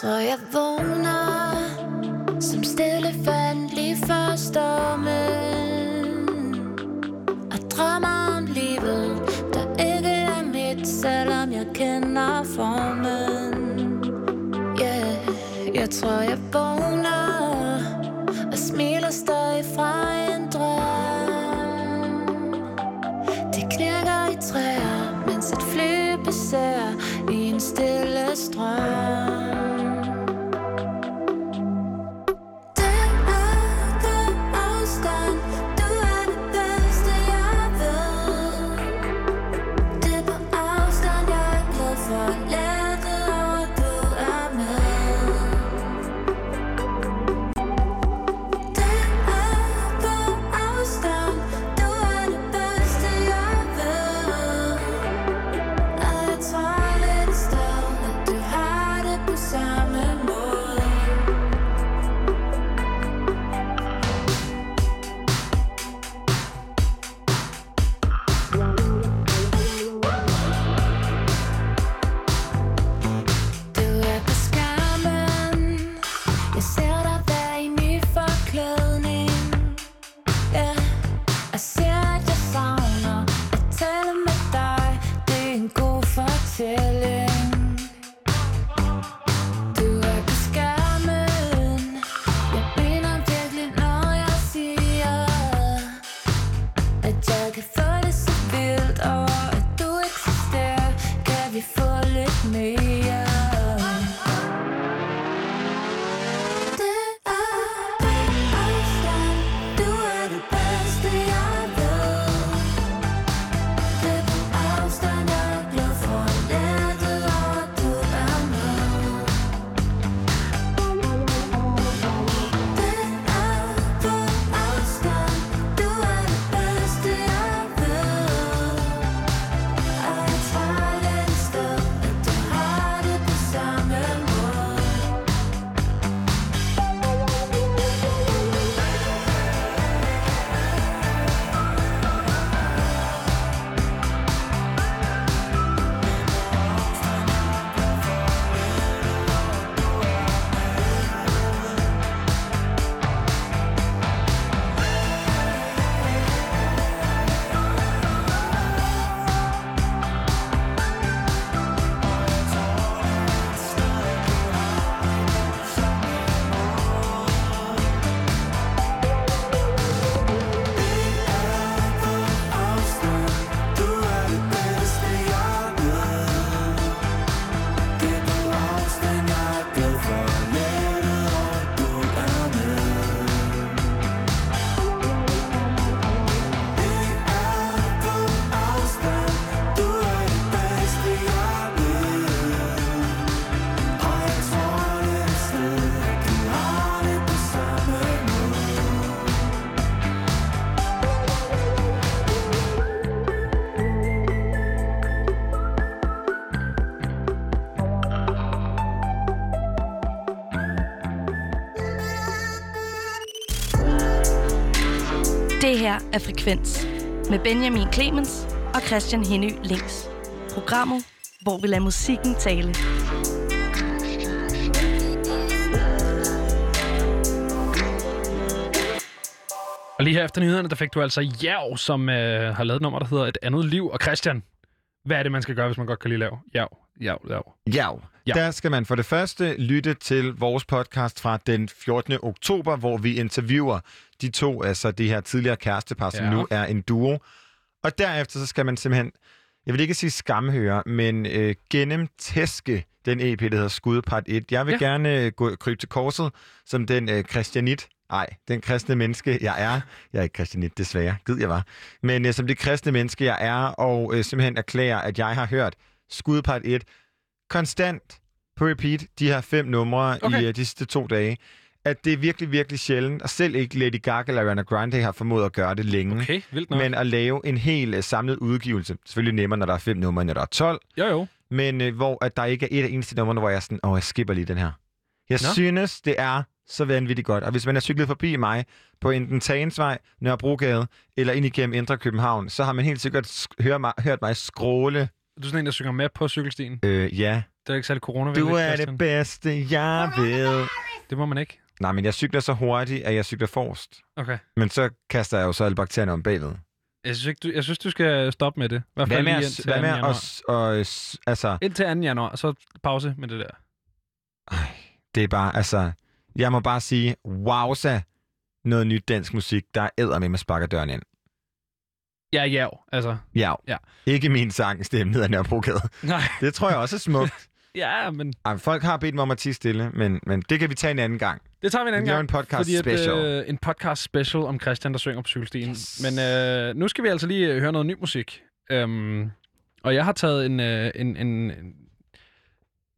Så jeg vågner som stille fald lige før stormen. Og drømmer om livet, der ikke er mit, selvom jeg kender formen. Yeah, jeg tror, jeg vågner her er Frekvens med Benjamin Clemens og Christian Henny Links. Programmet, hvor vi lader musikken tale. Og lige her efter nyhederne, der fik du altså Jav, som øh, har lavet et nummer, der hedder Et andet liv. Og Christian, hvad er det, man skal gøre, hvis man godt kan lide lav? Jav, jav, jav. Ja, Ja. der skal man for det første lytte til vores podcast fra den 14. oktober, hvor vi interviewer de to, altså det her tidligere kærestepar, som Ja. nu er en duo. Og derefter så skal man simpelthen, jeg vil ikke sige skamhøre, men øh, gennemtæske den EP, der hedder Skudpart 1. Jeg vil Ja. ja. gerne øh, gå krybe til korset som den øh, christianit, ej, den kristne menneske, jeg er. Jeg er ikke christianit, desværre. Gid jeg var. Men øh, som det kristne menneske, jeg er, og øh, simpelthen erklærer, at jeg har hørt Skudpart 1 konstant på repeat de her fem numre Okay. i uh, de sidste to dage, at det er virkelig, virkelig sjældent, og selv ikke Lady Gaga eller Ariana Grande har formået at gøre det længe. Okay, vildt nok. Men at lave en helt uh, samlet udgivelse, selvfølgelig nemmere, når der er fem numre, end når der er 12, Jo, jo. men uh, hvor at der ikke er et af eneste numre, hvor jeg er sådan, åh, jeg skipper lige den her. Jeg Nå. Synes, det er så vanvittigt godt. Og hvis man er cyklet forbi mig på enten Tagensvej, Nørrebrogade eller ind igennem Indre København, så har man helt sikkert mig, hørt mig skråle. Du er sådan en, der synger med på cykelstien. Øh, ja, Det er ikke særlig corona Du er det bedste, jeg ved. Det må man ikke. Nej, men jeg cykler så hurtigt, at jeg cykler forrest. Okay. Men så kaster jeg jo så alle bakterierne om bagved. Jeg synes, ikke, du, jeg synes, du skal stoppe med det. Hvad fald med, lige at, indtil hvad 2. med januar. os, og, altså, Indtil 2. januar, så pause med det der. det er bare, altså, jeg må bare sige, wowza, noget nyt dansk musik, der æder med, med sparker døren ind. Ja, ja, altså. Ja. Ja. Ikke min sang, stemme ned ad Nørrebrogade. Nej. Det tror jeg også er smukt. Ja, men Ej, folk har bedt mig om at tige stille, men, men det kan vi tage en anden gang. det tager vi en anden Vi gang. en podcast fordi special. At, øh, en podcast special om Christian, der synger på cykelstien. Yes. Men øh, nu skal vi altså lige øh, høre noget ny musik. Um, og jeg har taget en, øh, en, en,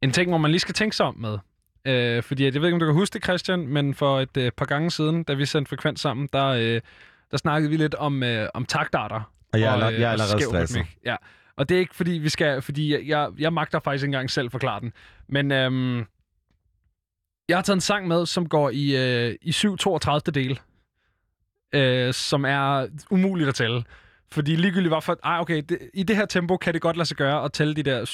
en, ting, hvor man lige skal tænke sig om med. Øh, fordi jeg ved ikke, om du kan huske det, Christian, men for et øh, par gange siden, da vi sendte Frekvens sammen, der, øh, der snakkede vi lidt om, øh, om taktarter. Og jeg er, og, aller- jeg er og allerede stresset. Ja. Og det er ikke fordi, vi skal, fordi jeg, jeg, jeg magter faktisk ikke engang selv forklare den. Men øhm, jeg har taget en sang med, som går i, øh, i 7-32 del, øh, som er umuligt at tælle. Fordi ligegyldigt var for, ah, okay, det, i det her tempo kan det godt lade sig gøre at tælle de der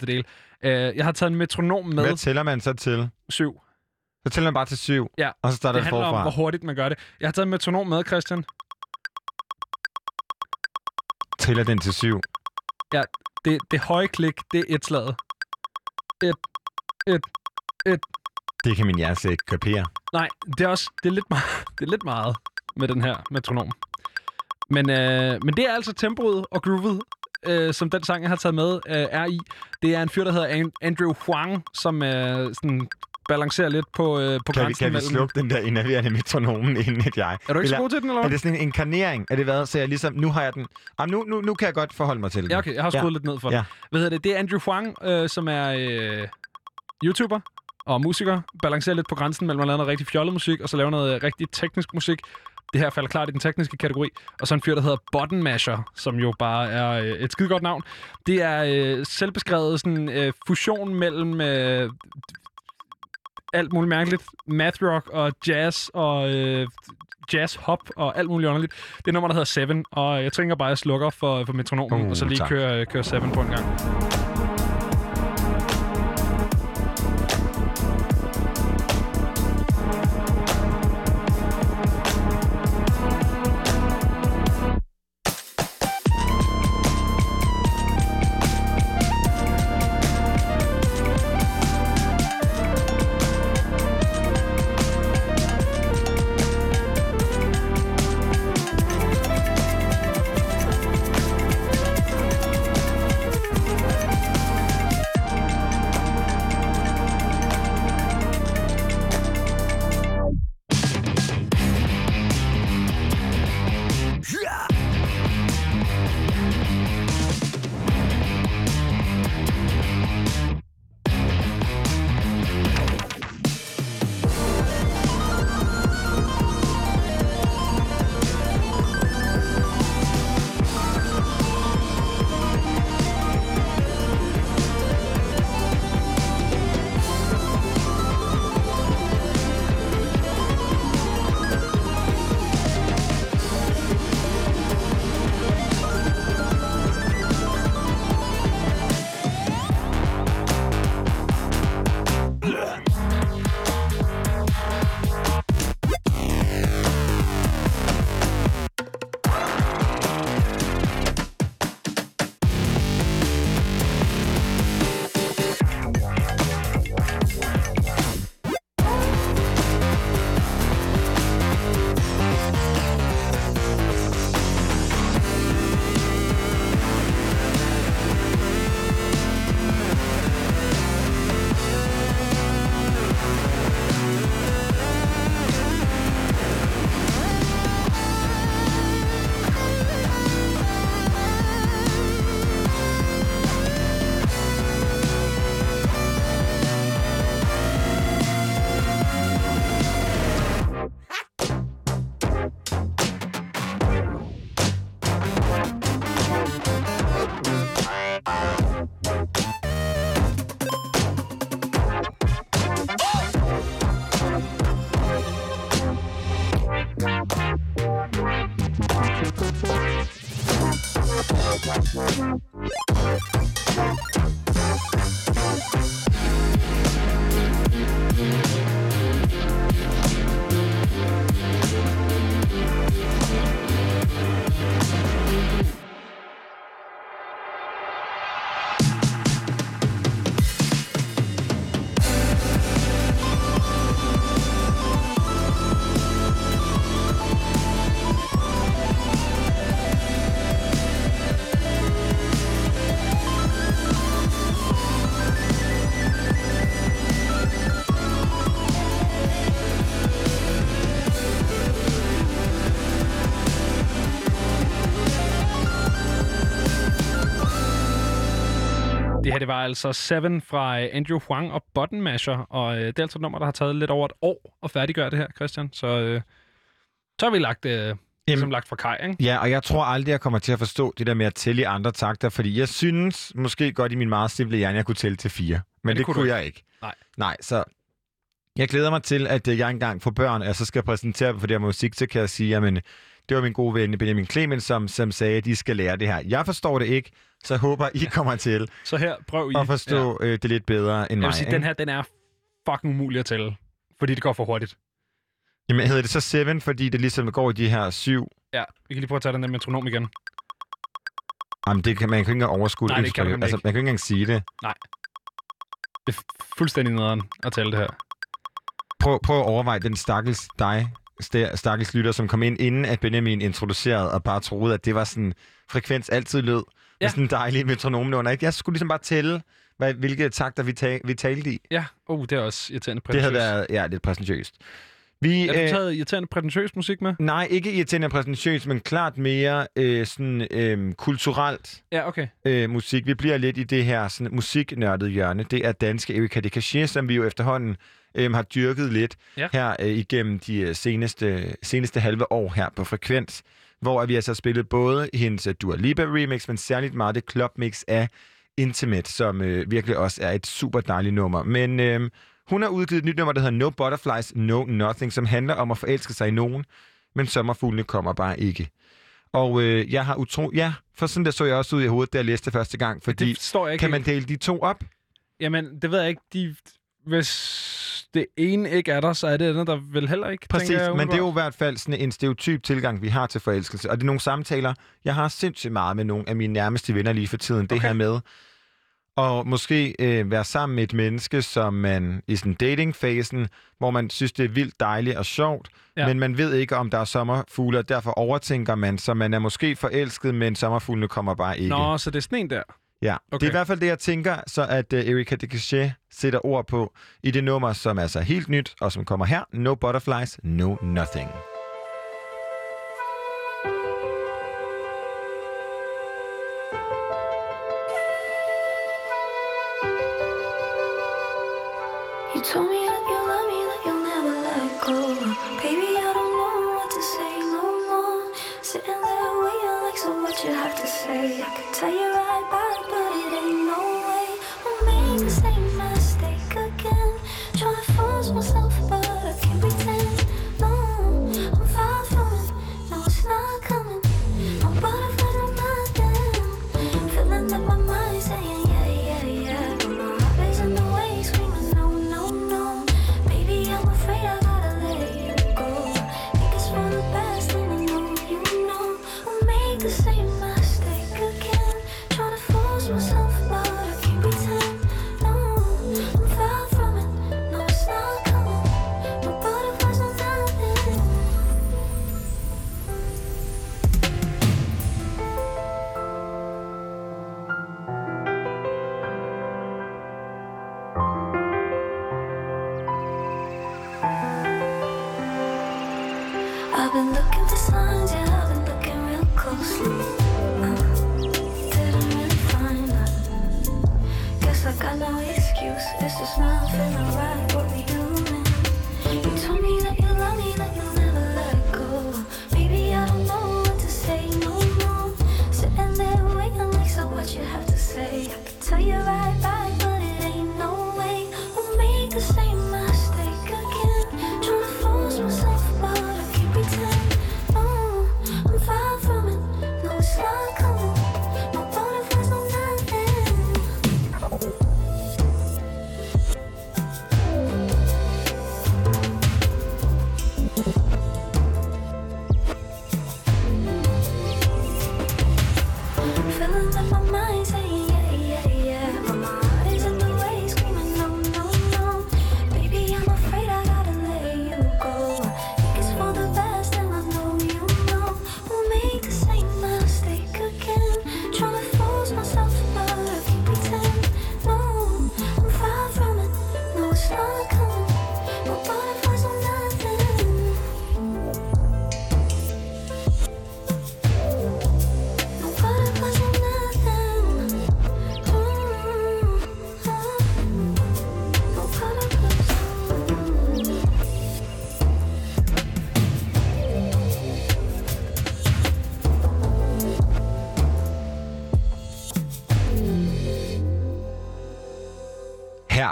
7-32 del. Øh, jeg har taget en metronom med Hvad tæller man så til? 7. Så tæller man bare til syv, Ja, og så starter Det det, handler om, forfra. hvor hurtigt man gør det. Jeg har taget en metronom med, Christian. Tæller den til syv. Det, det høje klik, det er et slag. Et, et, et, Det kan min hjerne ikke kapere. Nej, det er også det er lidt, meget, det er lidt meget med den her metronom. Men, øh, men det er altså tempoet og groovet, øh, som den sang, jeg har taget med, øh, er i. Det er en fyr, der hedder An- Andrew Huang, som øh, sådan balancerer lidt på, øh, på Kan vi, grænsen kan vi mellem... slukke den der enerverende metronomen, inden at jeg... Er du ikke så Eller- god til den, eller Er det sådan en inkarnering? Er det hvad? Så jeg ligesom, nu har jeg den... Jamen, nu, nu, nu kan jeg godt forholde mig til den. Ja, okay, jeg har skruet Ja. lidt ned for Ja. Hvad hedder det? Det er Andrew Huang, øh, som er øh, YouTuber og musiker. Balancerer lidt på grænsen mellem at lave noget rigtig fjollet musik, og så lave noget øh, rigtig teknisk musik. Det her falder klart i den tekniske kategori. Og så en fyr, der hedder Button Masher, som jo bare er øh, et skide godt navn. Det er øh, selvbeskrevet sådan øh, fusion mellem øh, alt muligt mærkeligt. Math rock og jazz og øh, jazz hop og alt muligt underligt. Det er nummer, der hedder Seven, og jeg tænker bare, at jeg slukker for, for metronomen, Uh, og så lige tak. kører, kører Seven på en gang. Thank you. Det var altså Seven fra øh, Andrew Huang og Button Masher, og øh, det er altså et nummer, der har taget lidt over et år at færdiggøre det her, Christian. Så, øh, så har vi lagt, øh, ligesom lagt fra kaj, ikke? Ja, og jeg tror aldrig, jeg kommer til at forstå det der med at tælle i andre takter, fordi jeg synes måske godt i min meget simple hjerne, jeg kunne tælle til fire. Men, Men det, det kunne kunne jeg ikke. Nej. Nej, så jeg glæder mig til, at øh, jeg engang får børn, og jeg så skal præsentere dem for det her musik, så kan jeg sige, jamen, det var min gode ven Benjamin Clemens, som, som sagde, at de skal lære det her. Jeg forstår det ikke, så jeg håber, I kommer til Så her, prøv I. at forstå ja. øh, det lidt bedre end Jeg mig. vil sige, ikke? den her, den er fucking umulig at tælle, fordi det går for hurtigt. Jamen, hedder det så Seven, fordi det ligesom går i de her syv? Ja, vi kan lige prøve at tage den der metronom igen. Jamen, det kan man kan ikke engang overskue Nej, det kan man altså, ikke. man kan ikke engang sige det. Det er fuldstændig nederen at tælle det her. Prøv, prøv at overveje den stakkels dig, sta- stakkels lytter, som kom ind, inden at Benjamin introducerede, og bare troede, at det var sådan, frekvens altid lød. Ja. Sådan en dejlig metronomnummer. Ikke? Jeg skulle ligesom bare tælle, hvad, hvilke takter vi, ta- vi talte i. Ja, oh, det er også irriterende Det havde prætentiøst. været ja, lidt præsentøst. Vi, Er du øh, taget irriterende prætentiøs musik med? nej, ikke irriterende og præsentøst, men klart mere øh, sådan, øh, kulturelt Ja, okay. øh, musik. Vi bliver lidt i det her sådan, musiknørdede hjørne. Det er danske Erika de Cachet, som vi jo efterhånden øh, har dyrket lidt Ja. her øh, igennem de øh, seneste, seneste halve år her på Frekvens, hvor vi altså har spillet både hendes øh, Dua Lipa remix, men særligt meget det clubmix af Intimate, som øh, virkelig også er et super dejligt nummer. Men øh, hun har udgivet et nyt nummer, der hedder No Butterflies, No Nothing, som handler om at forelske sig i nogen, men sommerfuglene kommer bare ikke. Og øh, jeg har utro... Ja, for sådan der så jeg også ud i hovedet, da jeg læste det første gang, fordi Det forstår jeg ikke kan man dele de to op? Jamen, det ved jeg ikke. De, hvis det ene ikke er der, så er det andet, der vel heller ikke, Præcis, jeg men det er jo i hvert fald sådan en stereotyp tilgang, vi har til forelskelse. Og det er nogle samtaler, jeg har sindssygt meget med nogle af mine nærmeste venner lige for tiden. Det Okay. her med at måske øh, være sammen med et menneske, som man i sådan datingfasen, hvor man synes, det er vildt dejligt og sjovt. Ja. men man ved ikke, om der er sommerfugle, og derfor overtænker man, så man er måske forelsket, men sommerfuglene kommer bare ikke. Nå, så det er sådan en der. Ja, okay. Det er i hvert fald det, jeg tænker, så at uh, Erika de Cachet sætter ord på i det nummer, som er så helt nyt, og som kommer her. No Butterflies, No Nothing. You told me you have to say. I could tell you right back, but it ain't no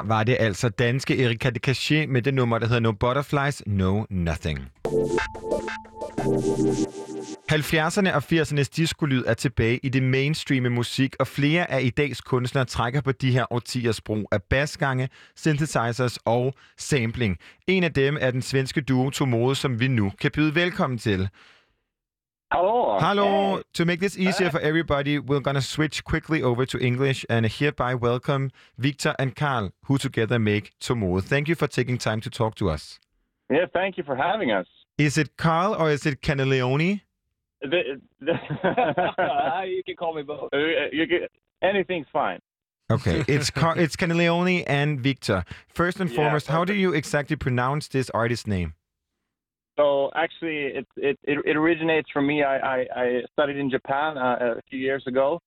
var det altså danske Erika de Cachet med det nummer, der hedder No Butterflies, No Nothing. 70'erne og 80'ernes diskolyd er tilbage i det mainstreame musik, og flere af i dags kunstnere trækker på de her årtiers brug af basgange, synthesizers og sampling. En af dem er den svenske duo Tomode, som vi nu kan byde velkommen til. Hello. Hello. To make this easier for everybody, we're going to switch quickly over to English and hereby welcome Victor and Carl, who together make Tomode. Thank you for taking time to talk to us. Yeah, thank you for having us. Is it Carl or is it Cannelloni? The, the you can call me both. Uh, you get, anything's fine. Okay, it's Car- it's Cannelloni and Victor. First and Yeah, foremost, how do you exactly pronounce this artist name? So actually, it it, it, it originates from me. I, I, I studied in Japan uh, a few years ago,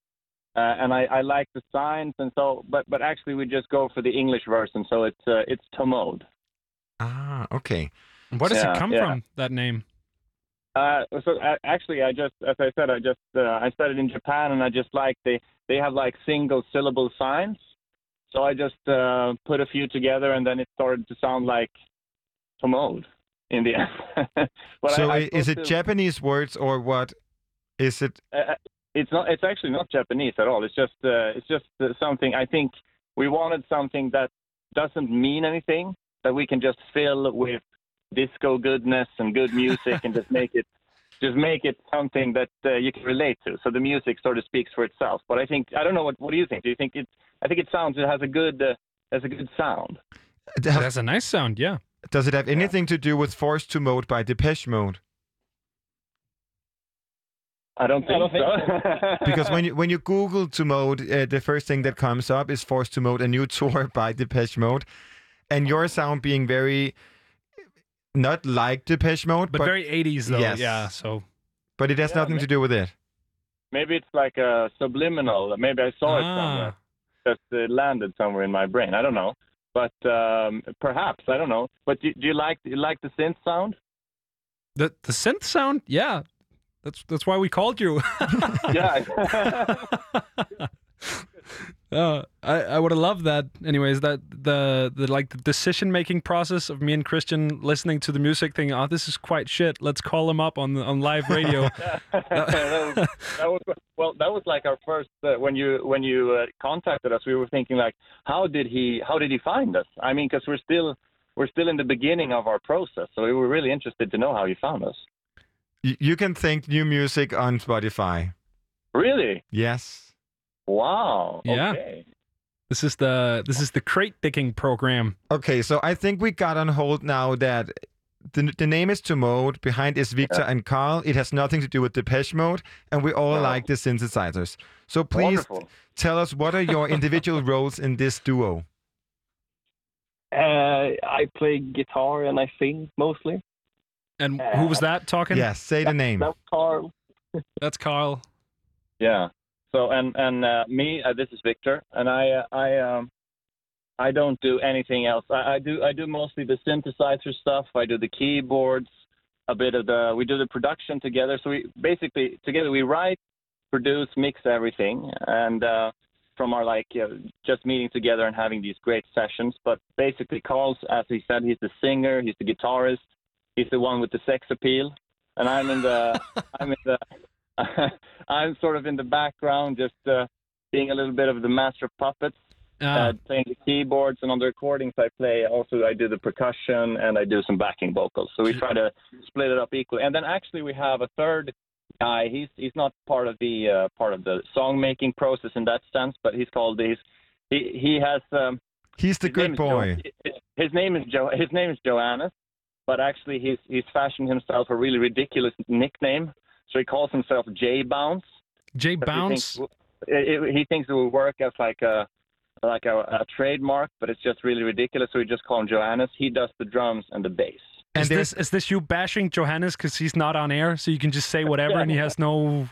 uh, and I, I like the signs and so. But but actually, we just go for the English version. So it's uh, it's Tomode. Ah, okay. Where does Yeah, it come yeah. from, that name? Uh, so uh, actually, I just, as I said, I just uh, I studied in Japan, and I just like they they have like single syllable signs. So I just uh, put a few together, and then it started to sound like Tomode in the end. but so I, I i- is it to- Japanese words or what? Is it? uh, it's not. It's actually not Japanese at all. It's just. Uh, it's just uh, something. I think we wanted something that doesn't mean anything that we can just fill with disco goodness and good music and just make it. Just make it something that uh, you can relate to. So the music sort of speaks for itself. But I think I don't know what. What do you think? Do you think it? I think it sounds. It has a good. Uh, has a good sound. It has a nice sound, yeah. Does it have anything to do with Forced to Mode by Depeche Mode? I don't think, don't think so. Because when you when you Google to Mode, uh, the first thing that comes up is Forced to Mode, a new tour by Depeche Mode, and your sound being very not like Depeche Mode, But, but very 80s, though. Yes. Yeah, so. but it has Yeah, nothing ma- to do with it. maybe it's like a subliminal. Maybe I saw it Ah. somewhere. just uh, landed somewhere in my brain. I don't know, but um, perhaps I don't know. But do, do you like do you like the synth sound? The, the synth sound, yeah. That's that's why we called you. yeah. Uh, I, I would have loved that. Anyways, that the the like the decision making process of me and Christian listening to the music, thinking, "Oh, this is quite shit. Let's call him up on the, on live radio." that, was, that was well. That was like our first uh, when you when you uh, contacted us. We were thinking like, how did he how did he find us? I mean, because we're still we're still in the beginning of our process, so we were really interested to know how he found us. Y- you can think new music on Spotify. Really? Yes. Wow. Yeah. Okay. this is the this is the crate digging program. Okay, so I think we got on hold now that the, the name is to mode. Behind is Victor and Carl. It has nothing to do with Depeche Mode, and we all No. like the synthesizers. So please Wonderful. tell us what are your individual roles in this duo? Uh, I play guitar and I sing mostly. And who was that talking? Yes, say the name. That's Carl. that's Carl. Yeah. So and and uh, me, uh, this is Victor, and I uh, I um I don't do anything else. I, I do I do mostly the synthesizer stuff. I do the keyboards, a bit of the we do the production together. So we basically together we write, produce, mix everything, and uh, from our like uh, just meeting together and having these great sessions. But basically, Carl's as he said, he's the singer, he's the guitarist, he's the one with the sex appeal, and I'm in the I'm in the I'm sort of in the background, just uh, being a little bit of the master of puppets, Uh, uh, playing the keyboards, and on the recordings I play also I do the percussion and I do some backing vocals. So we try to split it up equally. And then actually we have a third guy. He's he's not part of the uh, part of the song making process in that sense, but he's called he's he he has um, He's the good boy. Jo- his name is Jo. His name is Johannes, but actually he's he's fashioned himself a really ridiculous nickname. So he calls himself J Bounce. Jay But He Bounce. it, it- he thinks it will work as like a like a, a trademark, but it's just really ridiculous. So we just call him Johannes. He does the drums and the bass. And Is this is this you bashing Johannes because he's not on air, so you can just say whatever and he has no?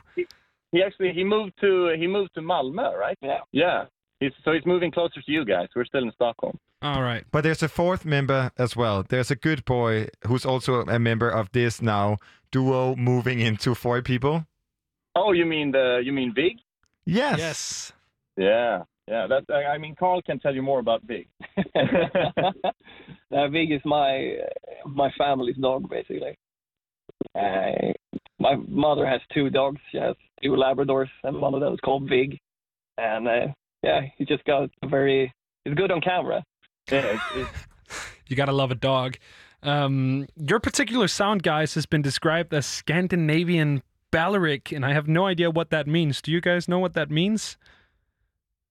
He actually he moved to he moved to Malmö, right? Yeah. Yeah. He's, so he's moving closer to you guys. We're still in Stockholm. All right. but there's a fourth member as well. There's a good boy who's also a member of this now duo moving into four people. Oh, you mean the you mean Vig? Yes. Yes. Yeah. yeah. That I I mean, Carl can tell you more about Big. uh, Vig is my my family's dog, basically. Uh, my mother has two dogs. She has two Labradors, and one of them is called Vig. And uh, yeah, he just got a very. He's good on camera. yeah, it's, it's, You gotta love a dog. Um, your particular sound, guys, has been described as Scandinavian Balearic, and I have no idea what that means. Do you guys know what that means?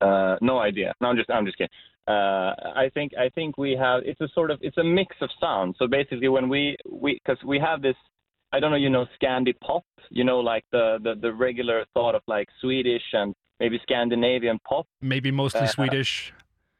Uh, no idea. No, I'm just I'm just kidding. Uh, I think I think we have it's a sort of it's a mix of sounds. So basically, when we we because we have this, I don't know, you know, Scandi pop, you know, like the, the the regular thought of like Swedish and maybe Scandinavian pop. Maybe mostly Uh, Swedish.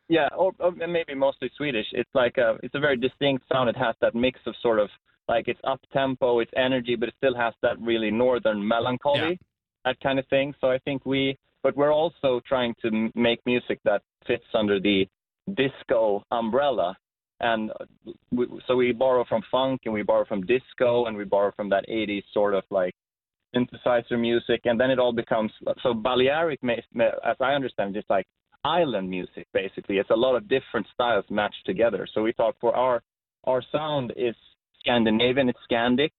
Yeah, or, or maybe mostly Swedish. It's like a it's a very distinct sound. It has that mix of sort of like it's up tempo, it's energy, but it still has that really northern melancholy, Yeah. that kind of thing. So I think we, but we're also trying to m- make music that fits under the disco umbrella. And uh, we, so we borrow from funk and we borrow from disco and we borrow from that 80s sort of like synthesizer music. And then it all becomes so Balearic, as I understand, just like island music basically. It's a lot of different styles matched together. So we thought for our our sound is Scandinavian, it's Scandic,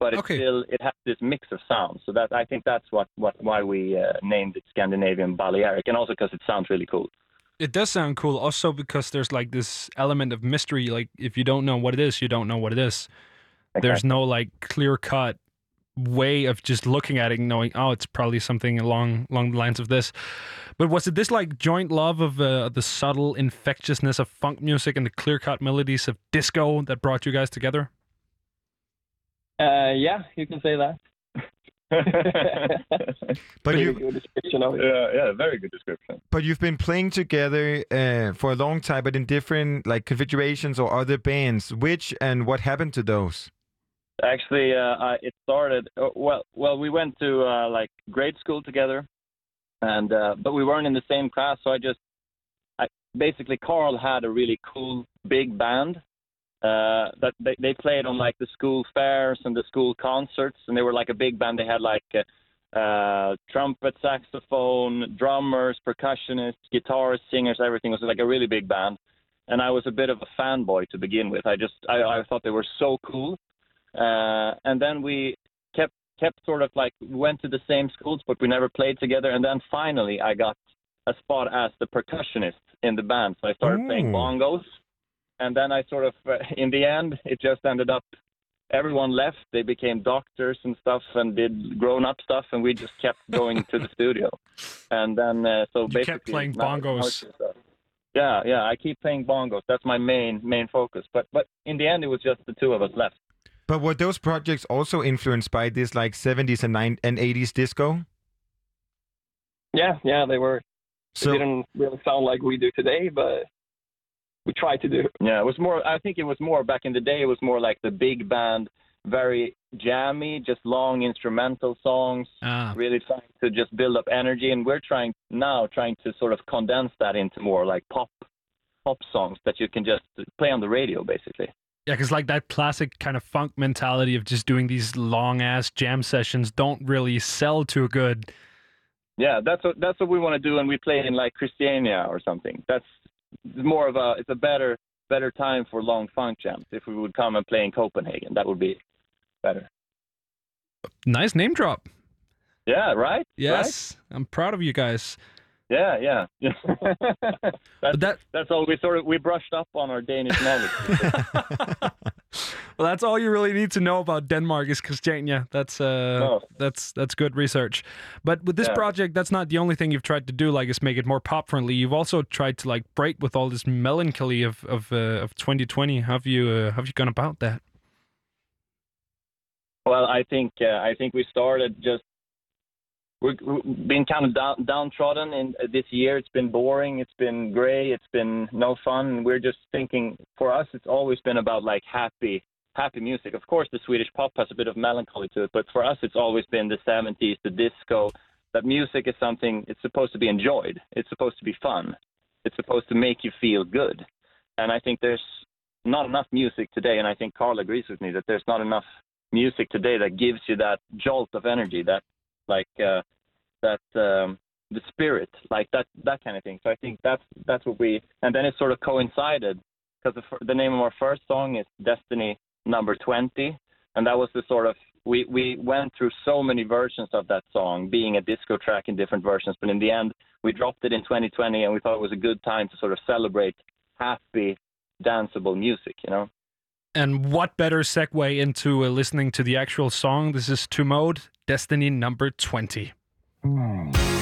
but it's Okay. still it has this mix of sounds. So that I think that's what what why we uh, named it Scandinavian Balearic, and also because it sounds really cool. It does sound cool, also because there's like this element of mystery. Like if you don't know what it is, you don't know what it is. There's no like clear cut way of just looking at it and knowing, oh, it's probably something along along the lines of this. But was it this like joint love of uh, the subtle infectiousness of funk music and the clear cut melodies of disco that brought you guys together? Uh, yeah, you can say that. But Pretty you good description of it. yeah, yeah, very good description. but you've been playing together uh, for a long time, but in different like configurations or other bands. Which and what happened to those? Actually, uh, it started uh, well. Well, we went to uh, like grade school together, and uh, but we weren't in the same class. So I just, I basically Carl had a really cool big band uh, that they, they played on like the school fairs and the school concerts, and they were like a big band. They had like uh, uh, trumpet, saxophone, drummers, percussionists, guitarists, singers, everything. It was like a really big band, and I was a bit of a fanboy to begin with. I just I, I thought they were so cool. Uh, and then we kept kept sort of like went to the same schools, but we never played together. And then finally, I got a spot as the percussionist in the band, so I started playing bongos. And then I sort of, uh, in the end, it just ended up. Everyone left. They became doctors and stuff, and did grown-up stuff, and we just kept going to the studio. And then, uh, so You basically, kept playing bongos. uh, yeah, yeah, I keep playing bongos. That's my main main focus. But but in the end, it was just the two of us left. But were those projects also influenced by this like 70s and 9 and 80s disco? Yeah, yeah, they were. They So didn't really sound like we do today, but we tried to do. Yeah, it was more. I think it was more back in the day. It was more like the big band, very jammy, just long instrumental songs. Ah, Really trying to just build up energy, and we're trying now trying to sort of condense that into more like pop, pop songs that you can just play on the radio, basically. Yeah, because like that classic kind of funk mentality of just doing these long ass jam sessions don't really sell too good. Yeah, that's what that's what we want to do, and we play in like Christiania or something. That's more of a. It's a better better time for long funk jams. If we would come and play in Copenhagen, that would be better. Nice name drop. Yeah, right. Right? Yes, I'm proud of you guys. Yeah, yeah. that's, But that that's all. We sort of we brushed up on our Danish knowledge. well, that's all you really need to know about Denmark is Christiania. That's uh, Oh. that's that's good research. But with this Yeah. project, that's not the only thing you've tried to do. Like, is make it more pop friendly. You've also tried to like break with all this melancholy of of uh, of 2020. Have you uh, have you gone about that? well, I think uh, I think we started just. We've been kind of down, downtrodden in uh, this year. It's been boring. It's been gray. It's been no fun. And we're just thinking. For us, it's always been about like happy, happy music. Of course, the Swedish pop has a bit of melancholy to it, but for us, it's always been the 70s, the disco. That music is something. It's supposed to be enjoyed. It's supposed to be fun. It's supposed to make you feel good. And I think there's not enough music today. And I think Carl agrees with me that there's not enough music today that gives you that jolt of energy, that like uh, that um, the spirit, like that that kind of thing. So I think that's that's what we and then it sort of coincided because the, the name of our first song is Destiny Number Twenty, and that was the sort of we we went through so many versions of that song, being a disco track in different versions, but in the end we dropped it in 2020, and we thought it was a good time to sort of celebrate happy, danceable music, you know. And what better segue into uh, listening to the actual song? This is To Mode, Destiny number 20. I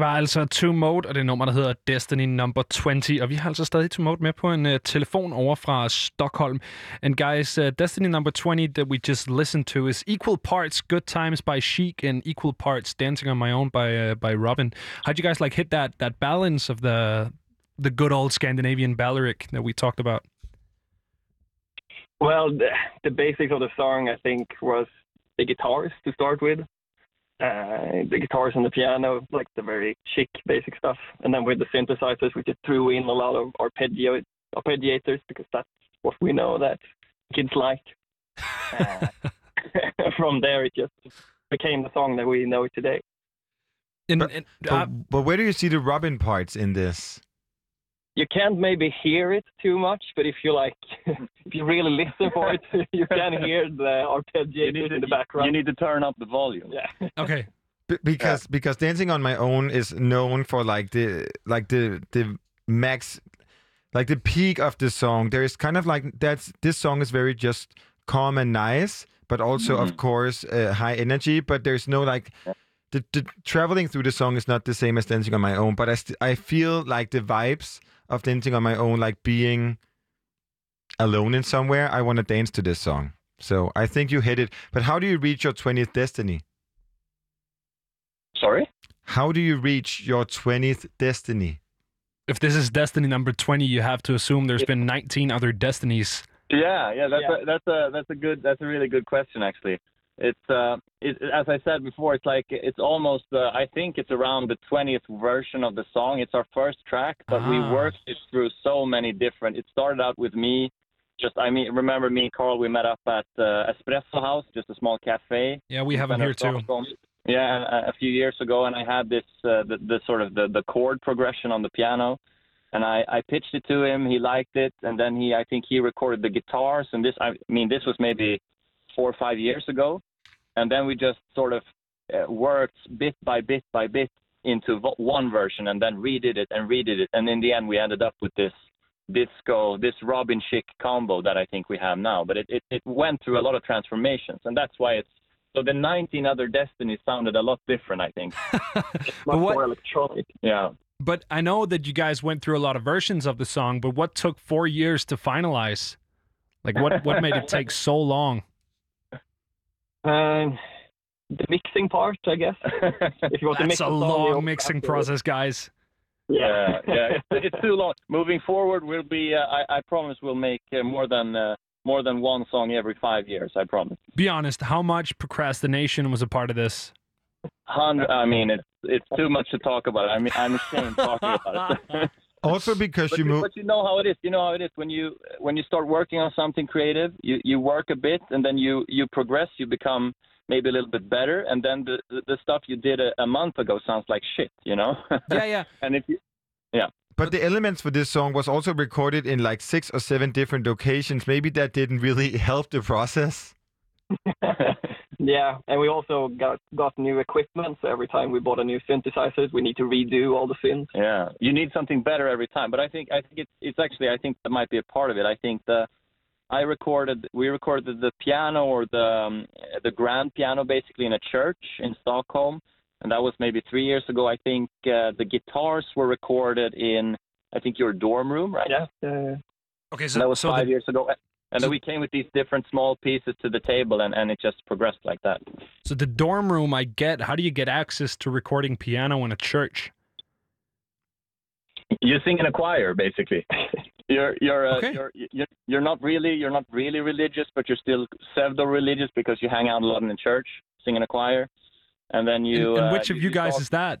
Det var altså To Mode, og det nummer, der hedder Destiny number 20. Og vi har altså stadig To Mode med på en uh, telefon over fra Stockholm. And guys, uh, Destiny number 20 that we just listened to is equal parts Good Times by Chic and equal parts Dancing on My Own by uh, by Robin. How'd you guys like hit that that balance of the the good old Scandinavian balleric that we talked about? Well, the, the basics of the song, I think, was the guitars to start with. Uh, the guitars and the piano, like the very chic basic stuff, and then with the synthesizers, we just threw in a lot of arpeggio arpeggiators because that's what we know that kids like. Uh, from there, it just became the song that we know today. And, But- and, But, uh, but where do you see the Robin parts in this? You can't maybe hear it too much, but if you like, if you really listen for it, you can hear the arpeggiators in the background. You need to turn up the volume. yeah. okay. B- because because dancing on my own is known for like the like the the max like the peak of the song there is kind of like that's this song is very just calm and nice but also of course uh, high energy but there's no like the, the traveling through the song is not the same as dancing on my own but i st- i feel like the vibes of dancing on my own like being alone in somewhere i want to dance to this song so i think you hit it but how do you reach your 20th destiny Sorry? How do you reach your 20th destiny? If this is Destiny number 20, you have to assume there's been 19 other Destinies. Yeah, yeah, that's Yeah. a that's a that's a good that's a really good question actually. It's uh, it, as I said before, it's like it's almost uh, I think it's around the twentieth version of the song. It's our first track, but we Ah. worked it through so many different. It started out with me, just I mean remember me and Carl we met up at uh, Espresso House, just a small cafe. Yeah, we have them here too. Yeah, uh, a few years ago, and I had this uh, the, the sort of the, the chord progression on the piano, and I, I pitched it to him. He liked it, and then he I think he recorded the guitars, and this I mean this was maybe four or five years ago, and then we just sort of uh, worked bit by bit by bit into vo- one version, and then redid it and redid it, and in the end we ended up with this disco, this Robin chic combo that I think we have now. But it, it, it went through a lot of transformations, and that's why it's so the 19 other destinies sounded a lot different, I think. Much what- more electronic. Yeah. But I know that you guys went through a lot of versions of the song, but what took four years to finalize? Like, what, what made it take so long? Um, the mixing part, I guess. If you want to mix That's a song, long also mixing process, guys. yeah, yeah, it's, it's too long. Moving forward, we'll be. Uh, I, I promise we'll make uh, more than uh, more than one song every five years. I promise. Be honest, how much procrastination was a part of this? Hundred. I mean, it's it's too much to talk about. I mean, I'm ashamed talking about it. Also because but, you you, move but you know how it is. You know how it is when you when you start working on something creative. You you work a bit and then you you progress. You become maybe a little bit better, and then the the, the stuff you did a, a month ago sounds like shit. You know. Yeah, yeah. and if you but the elements for this song was also recorded in like six or seven different locations. Maybe that didn't really help the process. yeah, and we also got got new equipment. So every time we bought a new synthesizer, we need to redo all the synths. Yeah, you need something better every time. But I think I think it's it's actually I think that might be a part of it. I think the I recorded we recorded the piano or the um, the grand piano basically in a church in Stockholm, and that was maybe three years ago. I think uh, the guitars were recorded in I think your dorm room, right? Yeah. Uh, Okay, And that was so five the, years ago. And then we came with these different small pieces to the table, and, and it just progressed like that. so the dorm room, I get. How do you get access to recording piano in a church? You sing in a choir, basically. You're you're, uh, Okay. you're you're you're not really you're not really religious, but you're still pseudo religious because you hang out a lot in the church, sing in a choir, and then you. and, and uh, which of you guys talk- is that?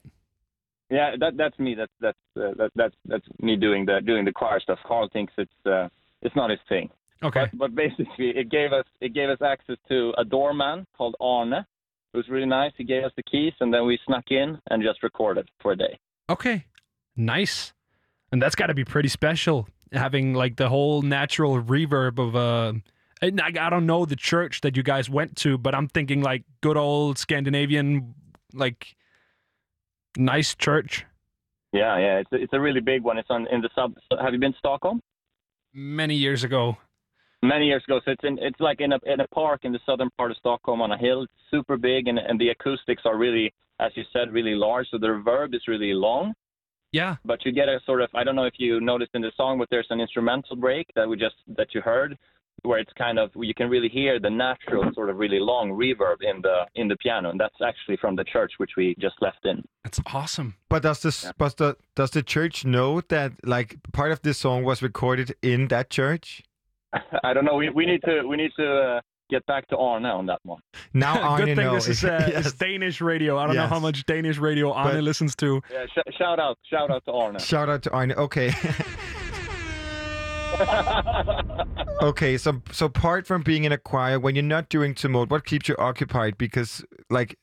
Yeah, that that's me. That's that's uh, that, that's that's me doing the doing the choir stuff. Carl thinks it's uh, it's not his thing. Okay. But, but basically, it gave us it gave us access to a doorman called Arne, who was really nice. He gave us the keys, and then we snuck in and just recorded for a day. Okay. Nice. And that's got to be pretty special having like the whole natural reverb of uh I, I don't know the church that you guys went to, but I'm thinking like good old Scandinavian like nice church. Yeah, yeah, it's a, it's a really big one. It's on in the sub. Have you been to Stockholm? Many years ago. Many years ago. So it's in it's like in a in a park in the southern part of Stockholm on a hill. It's super big, and and the acoustics are really, as you said, really large. So the reverb is really long. Yeah. but you get a sort of I don't know if you noticed in the song, but there's an instrumental break that we just that you heard, where it's kind of you can really hear the natural sort of really long reverb in the in the piano, and that's actually from the church which we just left in. That's awesome. But does this but the, does the church know that like part of this song was recorded in that church? I don't know. We we need to we need to uh, get back to Arne on that one. Now Arne Good thing knows. this is, uh, Yes. is Danish radio. I don't know how much Danish radio Arne But- listens to. Yeah, sh- shout out, shout out to Arne. Shout out to Arne. Okay. okay, so so apart from being in a choir, when you're not doing Tumult, what keeps you occupied? Because like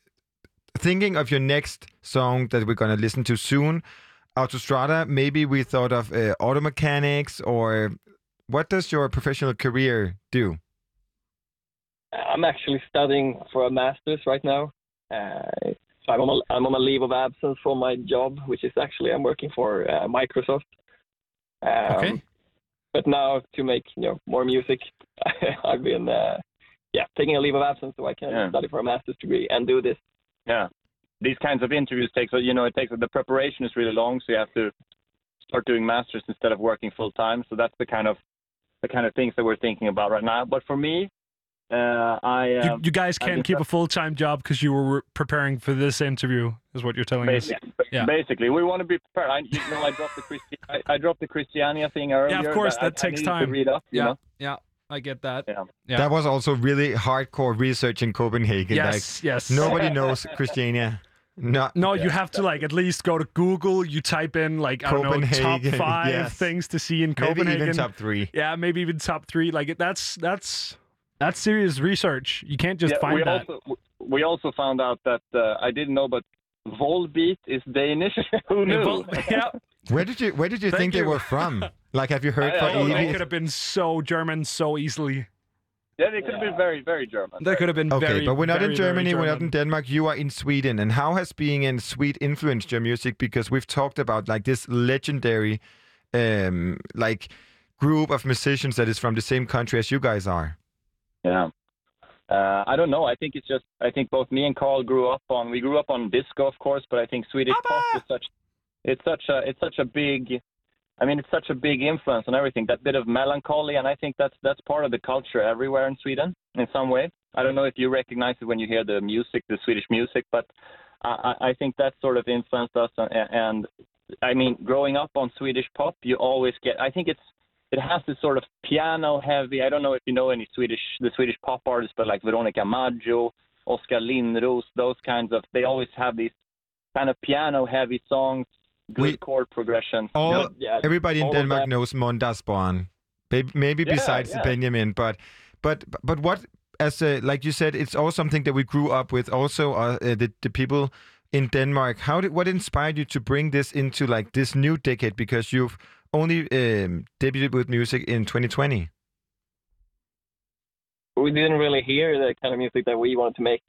thinking of your next song that we're gonna listen to soon, Autostrada, maybe we thought of uh, auto mechanics or what does your professional career do? I'm actually studying for a master's right now. Uh, so I'm on, a, I'm on a leave of absence from my job, which is actually I'm working for uh, Microsoft. Um, Okay. But now to make you know more music, I've been uh, yeah taking a leave of absence so I can Yeah. study for a master's degree and do this. Yeah, these kinds of interviews take so you know it takes the preparation is really long, so you have to start doing masters instead of working full time. So that's the kind of the kind of things that we're thinking about right now. But for me, uh, I You, um, you guys can't keep a full time job because you were preparing for this interview, is what you're telling us. Basically, Yeah. basically, we want to be prepared. I, you know, I dropped the Christi- I, I dropped the Christiania thing earlier. Yeah, of course, that I takes needed time. To read up, you Yeah, know? yeah, I get that. Yeah. Yeah. That was also really hardcore research in Copenhagen. Yes, yes. Nobody knows Christiania. No, No, you have to like at least go to Google. You type in like I don't know top five yes. things to see in Copenhagen. maybe Copenhagen. even top three. Yeah, maybe even top three. Like that's that's that's serious research. You can't just Yeah, find we that. also we also found out that uh, I didn't know, but Volbeat is Danish. Who knew? Well, yeah, Where did you Where did you Thank think they were from? Like, have you heard I- I for they could have been so German so easily. Yeah, they could have been very, very German. They could have been Okay, very. but we're not very, in Germany. We're not in Denmark. You are in Sweden. And how has being in Sweden influenced your music? Because we've talked about like this legendary, um, like group of musicians that is from the same country as you guys are. Yeah. Uh, I don't know. I think it's just. I think both me and Carl grew up on. We grew up on disco, of course, but I think Swedish pop is such. It's such a. It's such a big. I mean, it's such a big influence on everything. That bit of melancholy, and I think that's that's part of the culture everywhere in Sweden in some way. I don't know if you recognize it when you hear the music, the Swedish music, but I, I think that sort of influenced us. And, and I mean, growing up on Swedish pop, you always get. I think it's it has this sort of piano heavy. I don't know if you know any Swedish the Swedish pop artists, but like Veronica Maggio, Oskar Lindros, those kinds of. They always have these kind of piano heavy songs, good We- chord progression. All Good- Yeah, everybody in all of Denmark that. knows Mondasbarn, maybe, maybe Yeah, besides yeah. Benjamin. But but but what as a, like you said, it's all something that we grew up with. Also, uh, uh, the the people in Denmark. How did what inspired you to bring this into like this new decade? Because you've only um, debuted with music in 2020. we didn't really hear the kind of music that we wanted to make.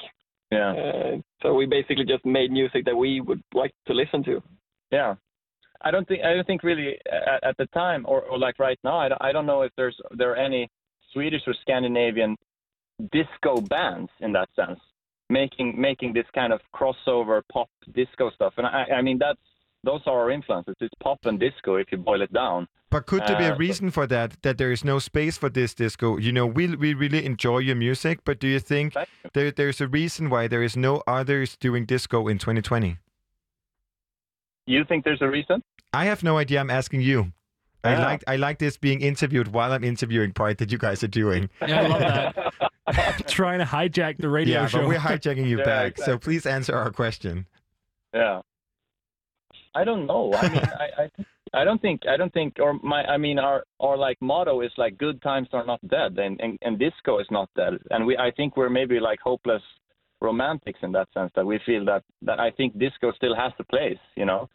yeah. Uh, so we basically just made music that we would like to listen to. Yeah, I don't think I don't think really at, at the time or, or like right now. I, don't- I don't know if there's there are any Swedish or Scandinavian disco bands in that sense making making this kind of crossover pop disco stuff. And I I mean that's those are our influences. It's pop and disco if you boil it down. But could there be a Uh, reason for that? That there is no space for this disco? You know, we we really enjoy your music, but do you think you. there there's a reason why there is no others doing disco in 2020? You think there's a reason? I have no idea. I'm asking you. I Yeah. like I like this being interviewed while I'm interviewing part that you guys are doing. Yeah, I love that. Trying to hijack the radio yeah, show. but we're hijacking you Yeah, back. So please answer our question. Yeah. I don't know. I mean, I, I, I don't think, I don't think, or my, I mean, our, our like motto is like, good times are not dead, and, and, and disco is not dead, and we, I think we're maybe like hopeless romantics in that sense that we feel that, that I think disco still has a place, you know.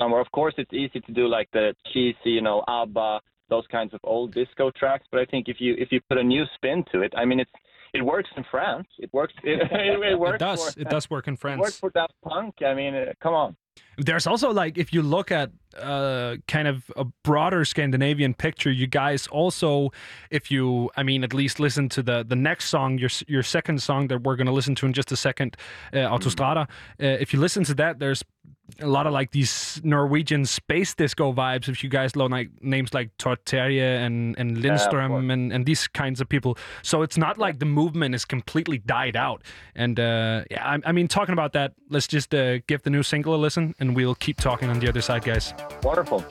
Of course, it's easy to do like the cheesy, you know, ABBA, those kinds of old disco tracks, but I think if you if you put a new spin to it, I mean, it's it works in France, it works, it, it, works it does. for, it does work in it works France. for Daft Punk. I mean, uh, come on. There's also like if you look at uh, kind of a broader Scandinavian picture, you guys also, if you, I mean, at least listen to the the next song, your your second song that we're going to listen to in just a second, uh, Autostrada. Uh, if you listen to that, there's a lot of like these Norwegian space disco vibes. If you guys know like names like Torteria and and Lindström course. and and these kinds of people, so it's not like the movement is completely died out. And uh, yeah, I, I mean, talking about that, let's just uh, give the new single a listen, and we'll keep talking on the other side, guys. Wonderful.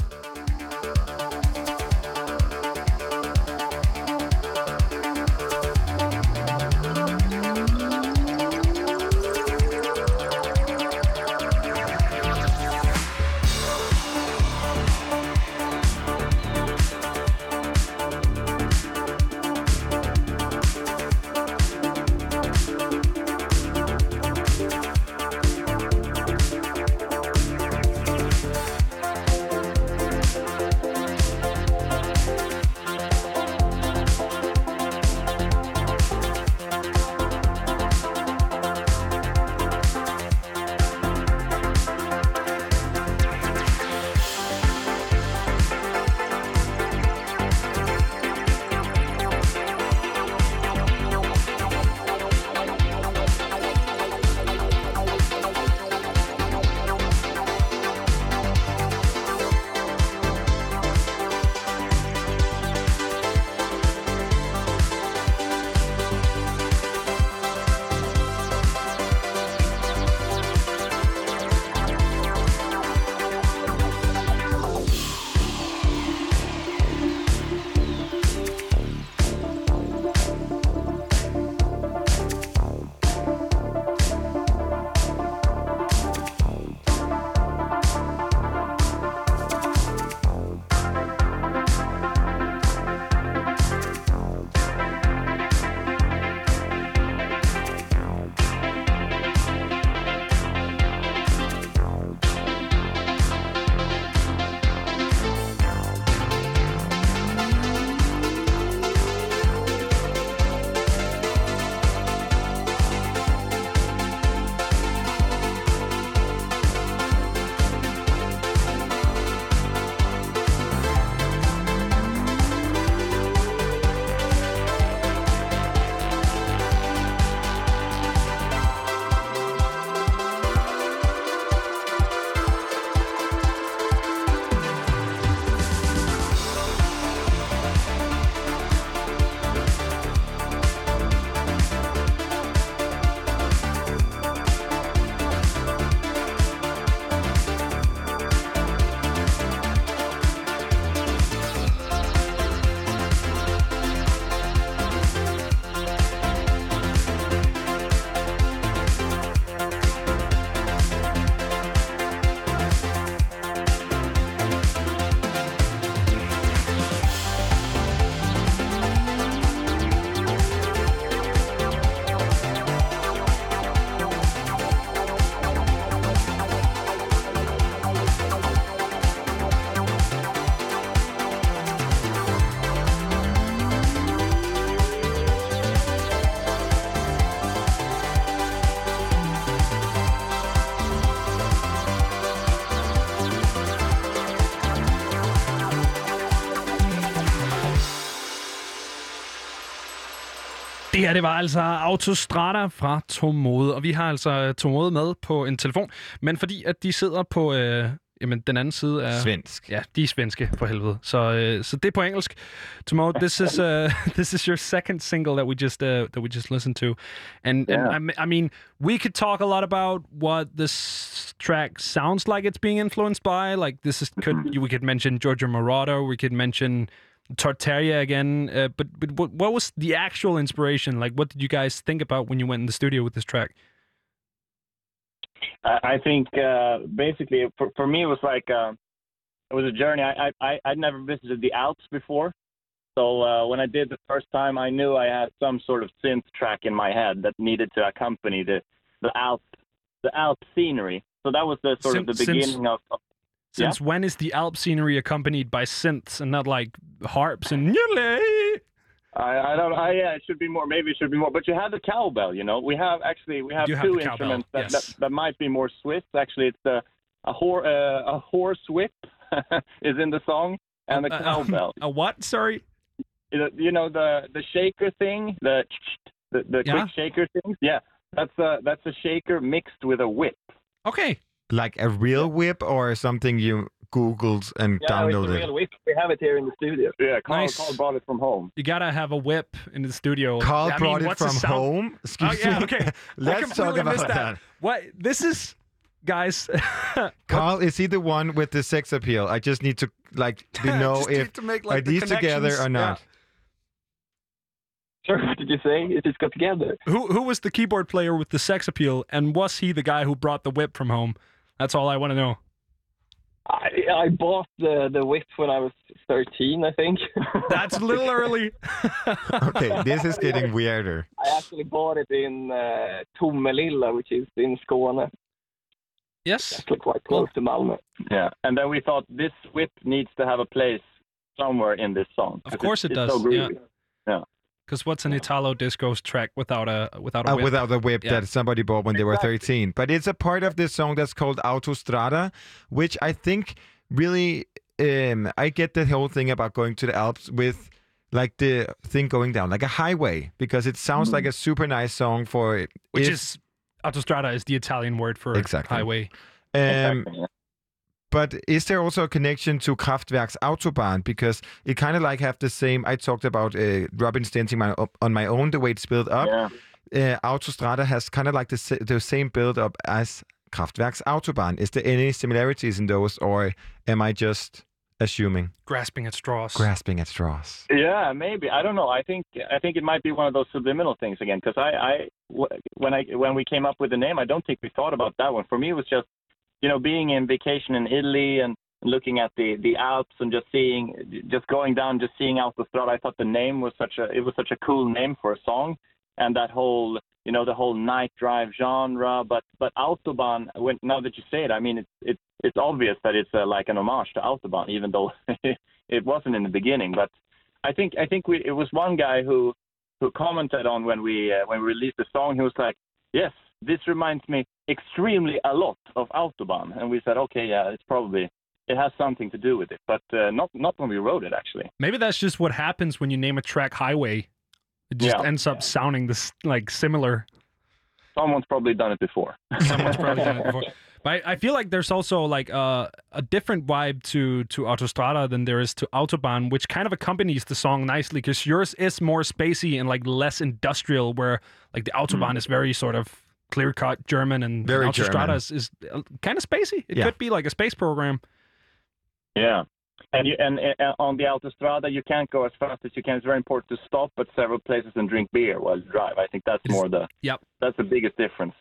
Her, det var altså Autostrada fra Tomode, og vi har altså øh, Tomode med på en telefon, men fordi at de sidder på øh, jamen, den anden side af... Svensk. Ja, de er svenske for helvede. Så, øh, så det er på engelsk. Tomorrow, this is uh, this is your second single that we just uh, that we just listened to, and, Yeah. and I, I mean we could talk a lot about what this track sounds like it's being influenced by. Like this is could we could mention Giorgio Moroder, we could mention Tartaria again, uh, but but what, what was the actual inspiration? Like, what did you guys think about when you went in the studio with this track? I, I think uh, basically for, for me it was like uh, it was a journey. I, I I I'd never visited the Alps before, so uh, when I did the first time, I knew I had some sort of synth track in my head that needed to accompany the the Alp the Alp scenery. So that was the sort of the Since- since- beginning of. of Since when is the Alp scenery accompanied by synths and not like harps and? I, I don't. I yeah, it should be more. Maybe it should be more. But you have the cowbell. You know, we have actually we have do have two the instruments that, yes. that that might be more Swiss. Actually, it's a a, hor- uh, a horse whip is in the song and the Uh, cowbell. A what? Sorry. you know- you know the the shaker thing, the the, the Yeah. quick shaker things. Yeah, that's a that's a shaker mixed with a whip. Okay. Like a real whip or something you Googled and Yeah, it's a downloaded? real whip. We have it here in the studio. Yeah, Carl, Nice. Carl brought it from home. You gotta have a whip in the studio. Carl I mean, brought it from sound- home. Oh Excuse yeah, me. okay. Let's talk completely about missed that. What? This is, guys. Carl, is he the one with the sex appeal? I just need to like to know Just if need to make, like, are the these together or connections. not. Sure, what did you say? It just got together? who who was the keyboard player with the sex appeal, and was he the guy who brought the whip from home? That's all I want to know. I, I bought the, the whip when I was 13, I think. That's a little early. Okay, this is getting weirder. I actually bought it in uh, Tomelilla, which is in Skåne, yes. actually quite close to Malmö. Yeah, and then we thought this whip needs to have a place somewhere in this song. Of course it's, it it's does, So yeah. Groovy. Because what's an Italo disco track without a without a Uh, whip? without the whip Yeah. that somebody bought when they were 13. But it's a part of this song that's called Autostrada, which I think really, um, I get the whole thing about going to the Alps with like the thing going down, like a highway, because it sounds like a super nice song for Mm. which if- is autostrada is the Italian word for Exactly. highway. Um, Exactly, yeah. But is there also a connection to Kraftwerk's Autobahn? Because it kind of like have the same. I talked about uh, Robin Stenting my, on my own, the way it's built up. Yeah. Uh, Autostrada has kind of like the, the same build up as Kraftwerk's Autobahn. Is there any similarities in those, or am I just assuming, Grasping at straws. grasping at straws? Yeah, maybe. I don't know. I think I think it might be one of those subliminal things again. Because I, I w- when I when we came up with the name, I don't think we thought about that one. For me, it was just you know being in vacation in Italy and looking at the the Alps and just seeing just going down, just seeing Autostrada. I thought the name was such a it was such a cool name for a song, and that whole you know the whole night drive genre. But but Autobahn. When now that you say it, I mean it's it's it's obvious that it's uh, like an homage to Autobahn, even though it wasn't in the beginning. But I think I think we it was one guy who who commented on when we uh, when we released the song. He was like, "Yes, this reminds me extremely a lot of Autobahn," and we said, "Okay, yeah, it's probably it has something to do with it, but uh, not not when we wrote it actually." Maybe that's just what happens when you name a track highway. It just Yeah. ends up sounding this like similar. Someone's probably done it before. Someone's probably done it before. But I, I feel like there's also like uh, a different vibe to to Autostrada than there is to Autobahn, which kind of accompanies the song nicely because yours is more spacey and like less industrial, where like the Autobahn is very sort of clear cut German and Very Autostrada German. is, is kind of spacey. It Yeah. could be like a space program. Yeah. And you and, and on the Autostrada, you can't go as fast as you can. It's very important to stop at several places and drink beer while you drive. I think that's It's- more the Yep. that's the biggest difference.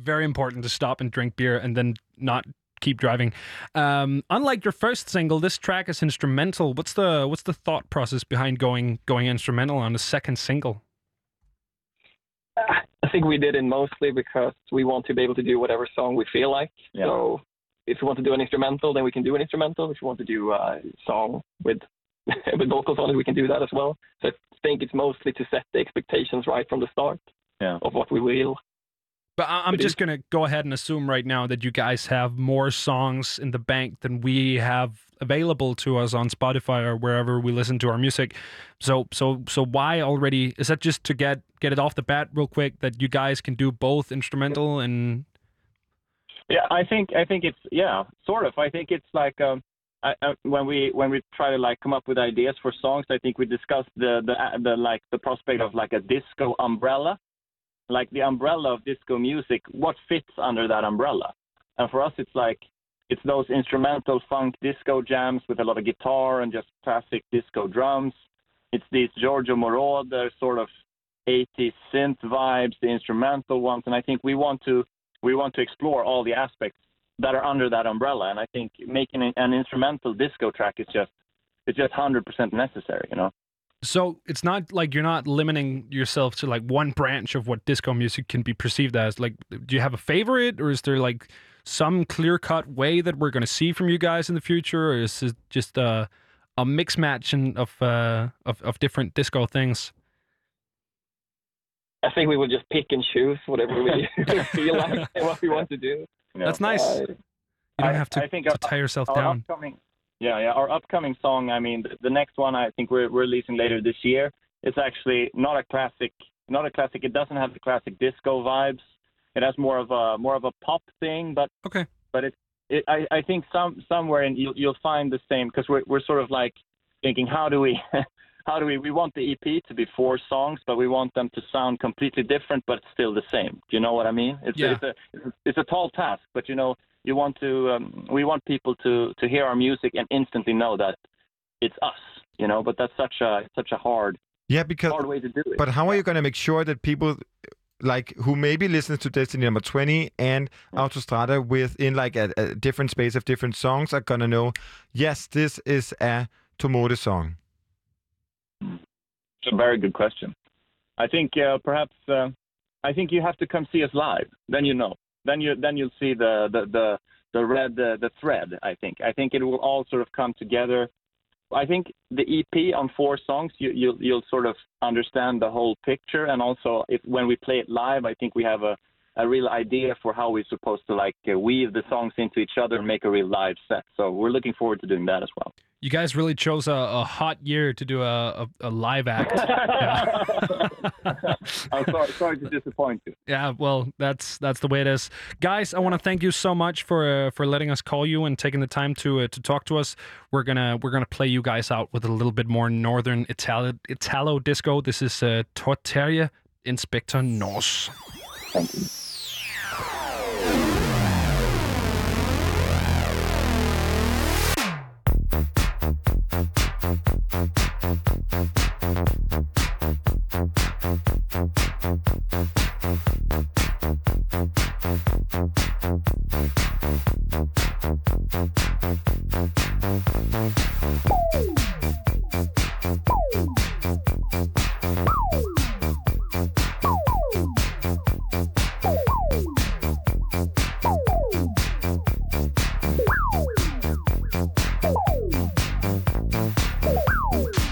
very important to stop and drink beer and then not keep driving. Um, unlike your first single, this track is instrumental. What's the what's the thought process behind going going instrumental on the second single? I think we did it mostly because we want to be able to do whatever song we feel like. Yeah. So if we want to do an instrumental, then we can do an instrumental. If we want to do a song with with vocals on it, we can do that as well. So I think it's mostly to set the expectations right from the start Yeah. of what we will. But I'm just going to go ahead and assume right now that you guys have more songs in the bank than we have available to us on Spotify or wherever we listen to our music. So so so why already is that just to get get it off the bat real quick that you guys can do both instrumental and Yeah, I think I think it's yeah, sort of. I think it's like um, I, I, when we when we try to like come up with ideas for songs, I think we discussed the the uh, the like the prospect of like a disco umbrella, like the umbrella of disco music. What fits under that umbrella? And for us, it's like it's those instrumental funk disco jams with a lot of guitar and just classic disco drums. It's these Giorgio Moroder sort of 80s synth vibes, the instrumental ones, and I think we want to we want to explore all the aspects that are under that umbrella. And I think making an- instrumental disco track is just it's just hundred percent necessary. You know. So it's not like you're not limiting yourself to like one branch of what disco music can be perceived as like do you have a favorite or is there like some clear cut way that we're going to see from you guys in the future or is it just a a mix match and of uh of, of different disco things I think we will just pick and choose whatever we feel like and what we want to do. You know? that's nice Uh, you don't I- have to, I think to tie yourself our down upcoming yeah yeah. Our upcoming song i mean the, the next one i think we're we're releasing later this year it's actually not a classic not a classic it doesn't have the classic disco vibes. It has more of a more of a pop thing but okay. but it, it I, I think some somewhere in you'll you'll find the same because we're we're sort of like thinking how do we how do we we want the EP to be four songs but we want them to sound completely different but still the same. Do you know what I mean? It's Yeah. it's a it's a- it's a tall task but you know you want to um, we want people to to hear our music and instantly know that it's us you know but that's such a such a hard Yeah, because hard way to do it But how are you going to make sure that people like who maybe listens to Destiny number 20 and Autostrada within like a, a different space of different songs are going to know, yes, this is a Tomode song. It's a very good question. I think uh, perhaps uh, I think you have to come see us live. Then you know. Then you then you'll see the the the the red uh, the thread. I think. I think it will all sort of come together. I think the EP on four songs, you you'll you'll sort of understand the whole picture, and also if when we play it live, I think we have a a real idea for how we're supposed to like uh, weave the songs into each other and make a real live set. So we're looking forward to doing that as well. you guys really chose a, a hot year to do a, a, a live act I'm sorry, sorry to disappoint you. Yeah, well, that's that's the way it is, guys. I want to thank you so much for uh, for letting us call you and taking the time to uh, to talk to us. We're gonna we're gonna play you guys out with a little bit more northern Italo Italo disco. This is uh, Torteria Inspector Norse. Thank you. Der er desværre ikke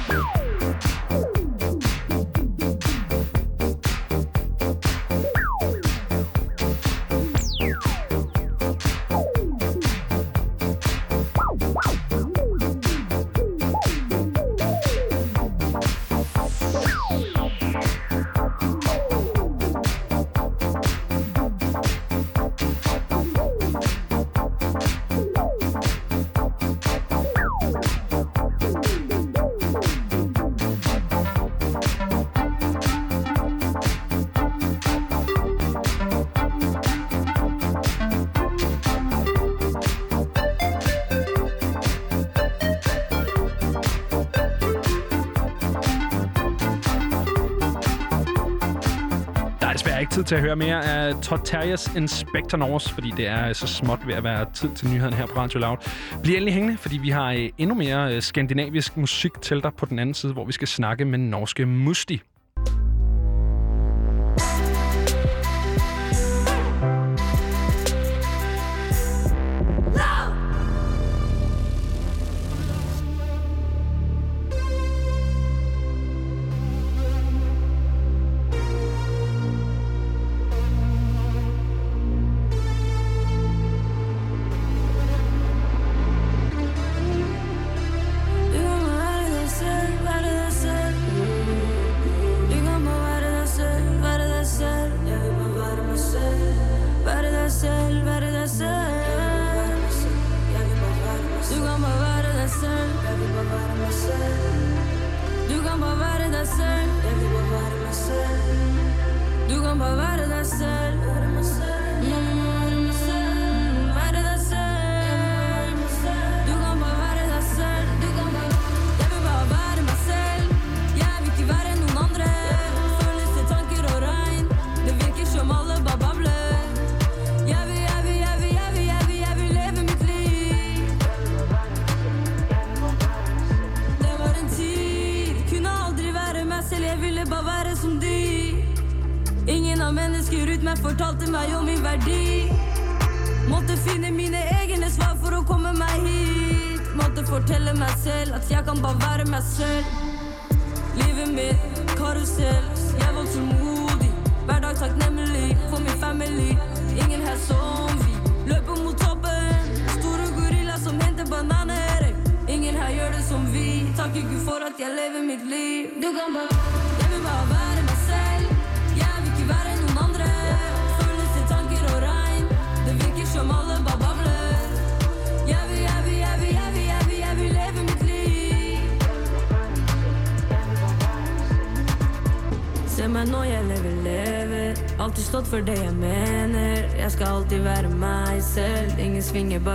tid til at høre mere af Torterias Inspector Norse, fordi det er så småt ved at være tid til nyheden her på Radio Loud. Bliv endelig hængende, fordi vi har øh, endnu mere øh, skandinavisk musik til dig på den anden side, hvor vi skal snakke med norske Musti.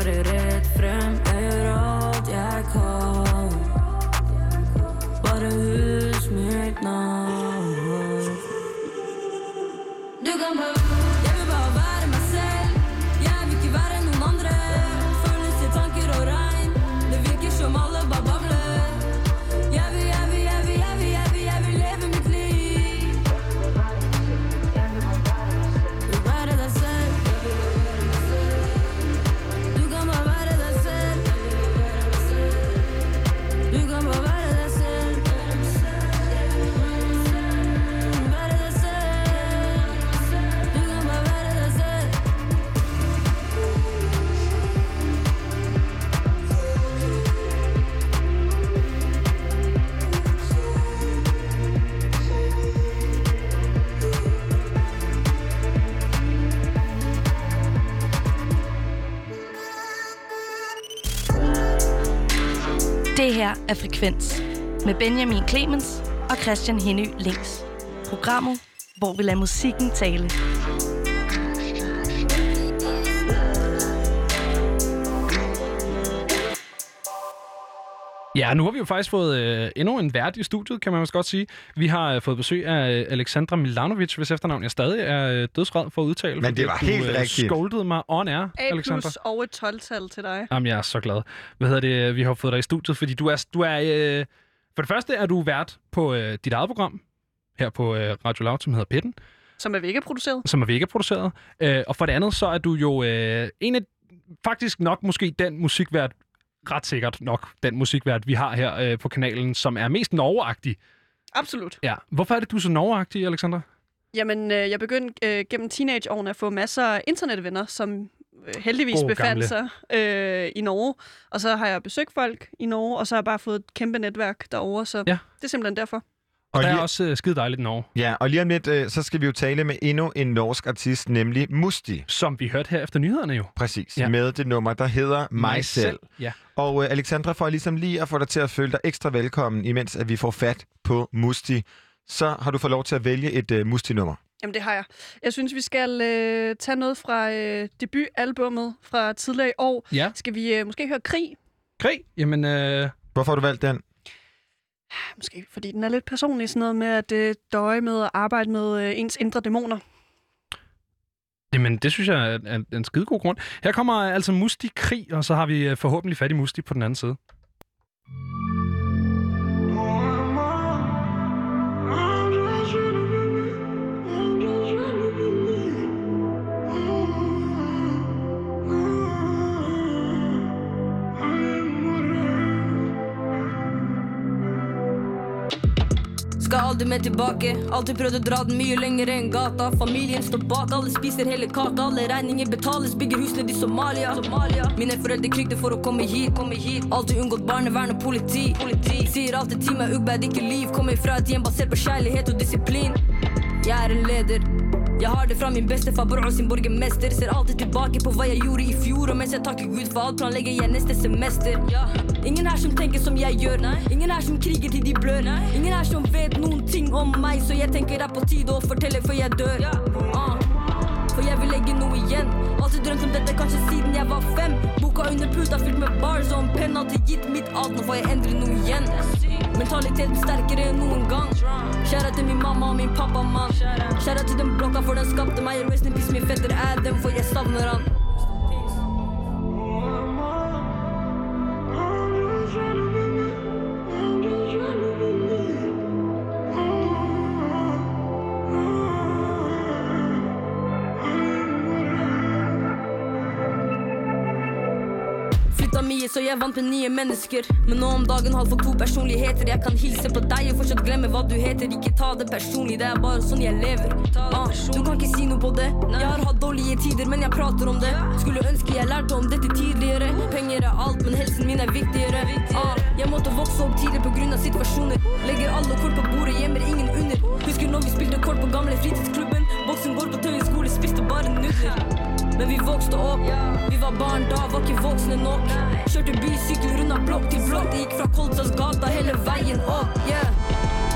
started her er Frekvens med Benjamin Clemens og Christian Henny Links. Programmet, hvor vi lader musikken tale. Ja, nu har vi jo faktisk fået øh, endnu en vært i studiet, kan man også godt sige. Vi har øh, fået besøg af øh, Alexandra Milanovic, hvis efternavn jeg stadig er øh, dødsred for at udtale. Men det var du, helt øh, rigtigt. scoldede mig on air, A Alexandra. plus og et 12-tal til dig. Jamen, jeg er så glad. Hvad hedder det? Vi har fået dig i studiet, fordi du er... Du er øh, for det første er du vært på øh, dit eget program, her på øh, Radio Loud, som hedder Pitten, Som er Vega-produceret. som er Vega-produceret. Øh, og for det andet, så er du jo øh, en af... Faktisk nok måske den musikvært, ret sikkert nok den musikvært, vi har her øh, på kanalen, som er mest norgeagtig. Absolut. Ja. Hvorfor er det, du er så norgeagtig, Alexandra? Jamen, øh, jeg begyndte øh, gennem teenageårene at få masser af internetvenner, som øh, heldigvis Gode befandt gamle. sig øh, i Norge. Og så har jeg besøgt folk i Norge, og så har jeg bare fået et kæmpe netværk derovre, så Ja. det er simpelthen derfor. Og der er lige, også øh, skide dejligt i Norge, ja, og lige om lidt, øh, så skal vi jo tale med endnu en norsk artist, nemlig Musti. som vi hørte her efter nyhederne jo. Præcis, Ja. ja. med det nummer, der hedder Mig selv. Ja. Og øh, Alexandra, for ligesom lige at få dig til at føle dig ekstra velkommen, imens at vi får fat på Musti, så har du fået lov til at vælge et øh, Musti-nummer. Jamen, det har jeg. Jeg synes, vi skal øh, tage noget fra øh, debutalbummet fra tidligere i år. Ja. Skal vi øh, måske høre Krig? Krig? Jamen, øh, Hvorfor har du valgt den? Måske fordi den er lidt personlig, sådan noget med at øh, døje med at arbejde med øh, ens indre dæmoner. Jamen, det synes jeg er, en, en skide god grund. Her kommer altså Musti Krig, og så har vi øh, forhåbentlig fat i Musti på den anden side. Aldri mer tilbake. Alltid prøvd å dra den mye lenger enn gata. Familien står bak, alle spiser hele kaka. Alle regninger betales, bygger husene i Somalia. Somalia. Mine foreldre krigde for å komme hit. komme hit Alltid unngått barnevern og politi. politi Sier alltid til meg ugbad, ikke liv. Kommer fra et hjem basert på kjærlighet og disiplin. Jeg er en leder. Jeg har det fra min bestefar, bror sin borgermester. Ser alltid tilbake på hva jeg gjorde i fjor. Og mens jeg takker Gud for alt, planlegger jeg neste semester. Ingen her som tenker som jeg gjør. Ingen her som kriger til de blør. Ingen her som vet noen ting om meg, så jeg tenker det er på tide å fortelle før jeg dør. Ah igjen. Alltid drømt om dette, kanskje siden jeg var fem. Boka under puta fylt med bars og en penn alltid gitt mitt alt. Nå får jeg endre noe igjen. Mentaliteten sterkere enn noen gang. Kjære til min mamma og min pappa, mann. Kjære til den blokka, for den skapte meg. Rest in peace, min fetter Adam, for jeg savner han. Jeg vant med nye mennesker. Men nå om dagen har fått to personligheter. Jeg kan hilse på deg og fortsatt glemme hva du heter. Ikke ta det personlig, det er bare sånn jeg lever. Ah, du kan ikke si noe på det. Jeg har hatt dårlige tider, men jeg prater om det. Skulle ønske jeg lærte om dette tidligere. Penger er alt, men helsen min er viktigere. Ah, jeg måtte vokse opp tidlig av situasjoner. Legger alle kort på bordet, gjemmer ingen under. Husker når vi spilte kort på gamle fritidsklubben. Boksen går på Tøyen skole, spiste bare nudler. Men vi vokste opp. Vi var barn da, var ikke voksne nok. Kjørte bysykkel unna blokk til blokk. Det gikk fra Kolsas gata hele veien opp. Yeah.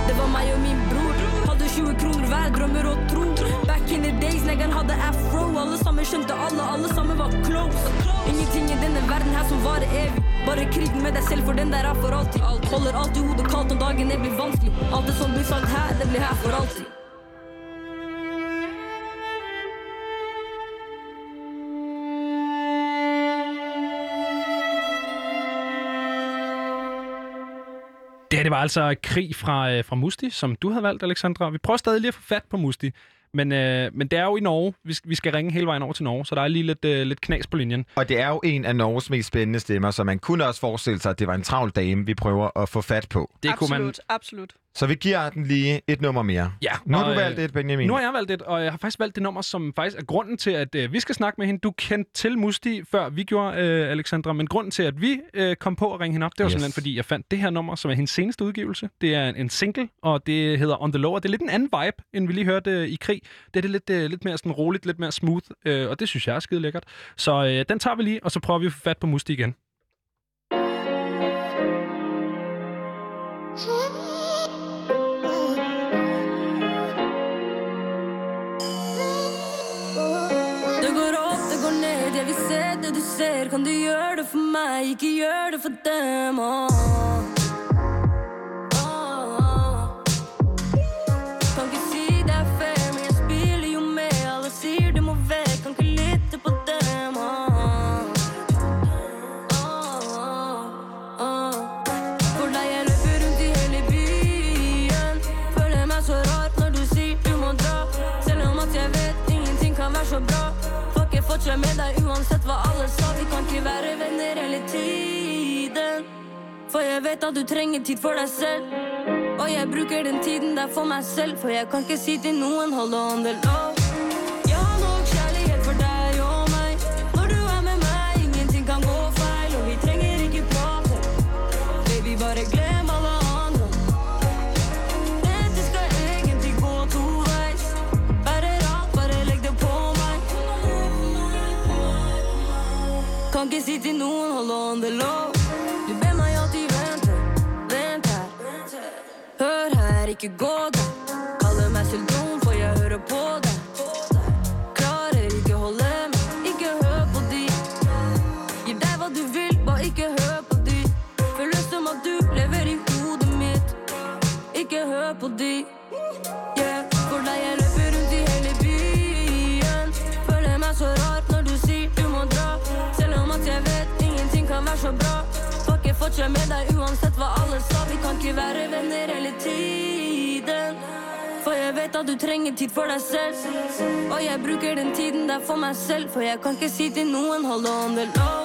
Det var meg og min bror. Hadde 20 kroner hver, drømmer og tro. Back in the days, negeren hadde afro. Alle sammen skjønte alle, alle sammen var close. Ingenting i denne verden her som varer evig. Bare krigen med deg selv, for den der er for alltid. Holder alltid hodet kaldt når dagene blir vanskelig. Alt det som blir sagt her, det blir her for alltid. Det her, det var altså krig fra, øh, fra Musti, som du havde valgt, Alexandra. Vi prøver stadig lige at få fat på Musti. Men, øh, men det er jo i Norge. Vi, skal- vi skal ringe hele vejen over til Norge, så der er lige lidt, øh, lidt knas på linjen. Og det er jo en af Norges mest spændende stemmer, så man kunne også forestille sig, at det var en travl dame, vi prøver at få fat på. Det absolut, kunne man... absolut. Så vi giver den lige et nummer mere. Ja, Nu har du valgt et, Benjamin. Nu har jeg valgt et, og jeg har faktisk valgt det nummer, som faktisk er grunden til, at øh, vi skal snakke med hende. Du kendte til Musti, før vi gjorde, øh, Alexandra, men grunden til, at vi øh, kom på at ringe hende op, det var Yes. simpelthen, fordi jeg fandt det her nummer, som er hendes seneste udgivelse. Det er en, en single, og det hedder On The Low, og det er lidt en anden vibe, end vi lige hørte øh, i krig. Det er det lidt, øh, lidt mere sådan roligt, lidt mere smooth, øh, og det synes jeg er skide lækkert. Så øh, den tager vi lige, og så prøver vi at få fat på Musti igen. Ser. Kan du gjøre det for meg, ikke gjør det for dem? Oh. Får ikke fortsette med deg uansett hva alle sa. Vi kan ikke være venner hele tiden. For jeg vet at du trenger tid for deg selv. Og jeg bruker den tiden der for meg selv. For jeg kan ikke si til noen hold on the low. Jeg har nok kjærlighet for deg og meg. Når du er med meg, ingenting kan gå feil. Og vi trenger ikke prate. Baby, bare glem Kom ke si ti noen hold on the low. Du ber meg alltid vente, vent her. Hør her, ikke gå der. Kaller meg selv dum, for jeg hører på deg. Klarer ikke holde meg, ikke hør på de. Gir deg hva du vil, bare ikke hør på de. Føles som at du lever i hodet mitt. Ikke hør på de. Kan være så bra. Får ikke fortsette med deg uansett hva alle sa. Vi kan ikke være venner hele tiden. For jeg vet at du trenger tid for deg selv. Og jeg bruker den tiden der for meg selv. For jeg kan ikke si til noen hold on the low.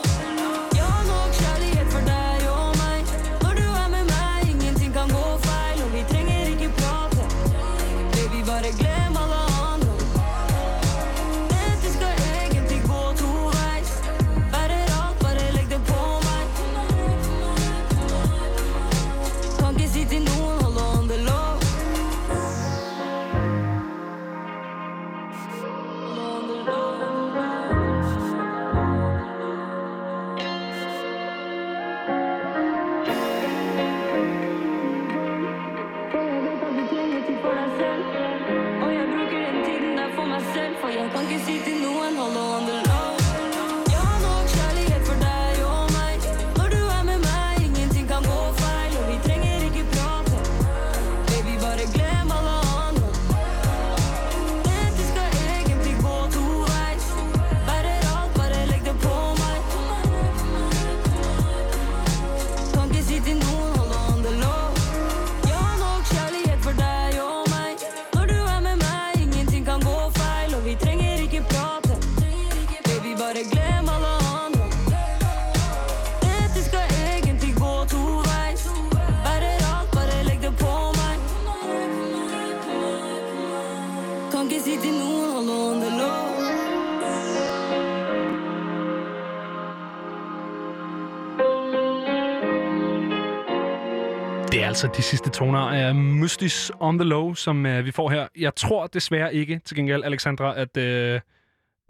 Altså de sidste toner af Mystis on the Low, som øh, vi får her. Jeg tror desværre ikke, til gengæld, Alexandra, at, Øh,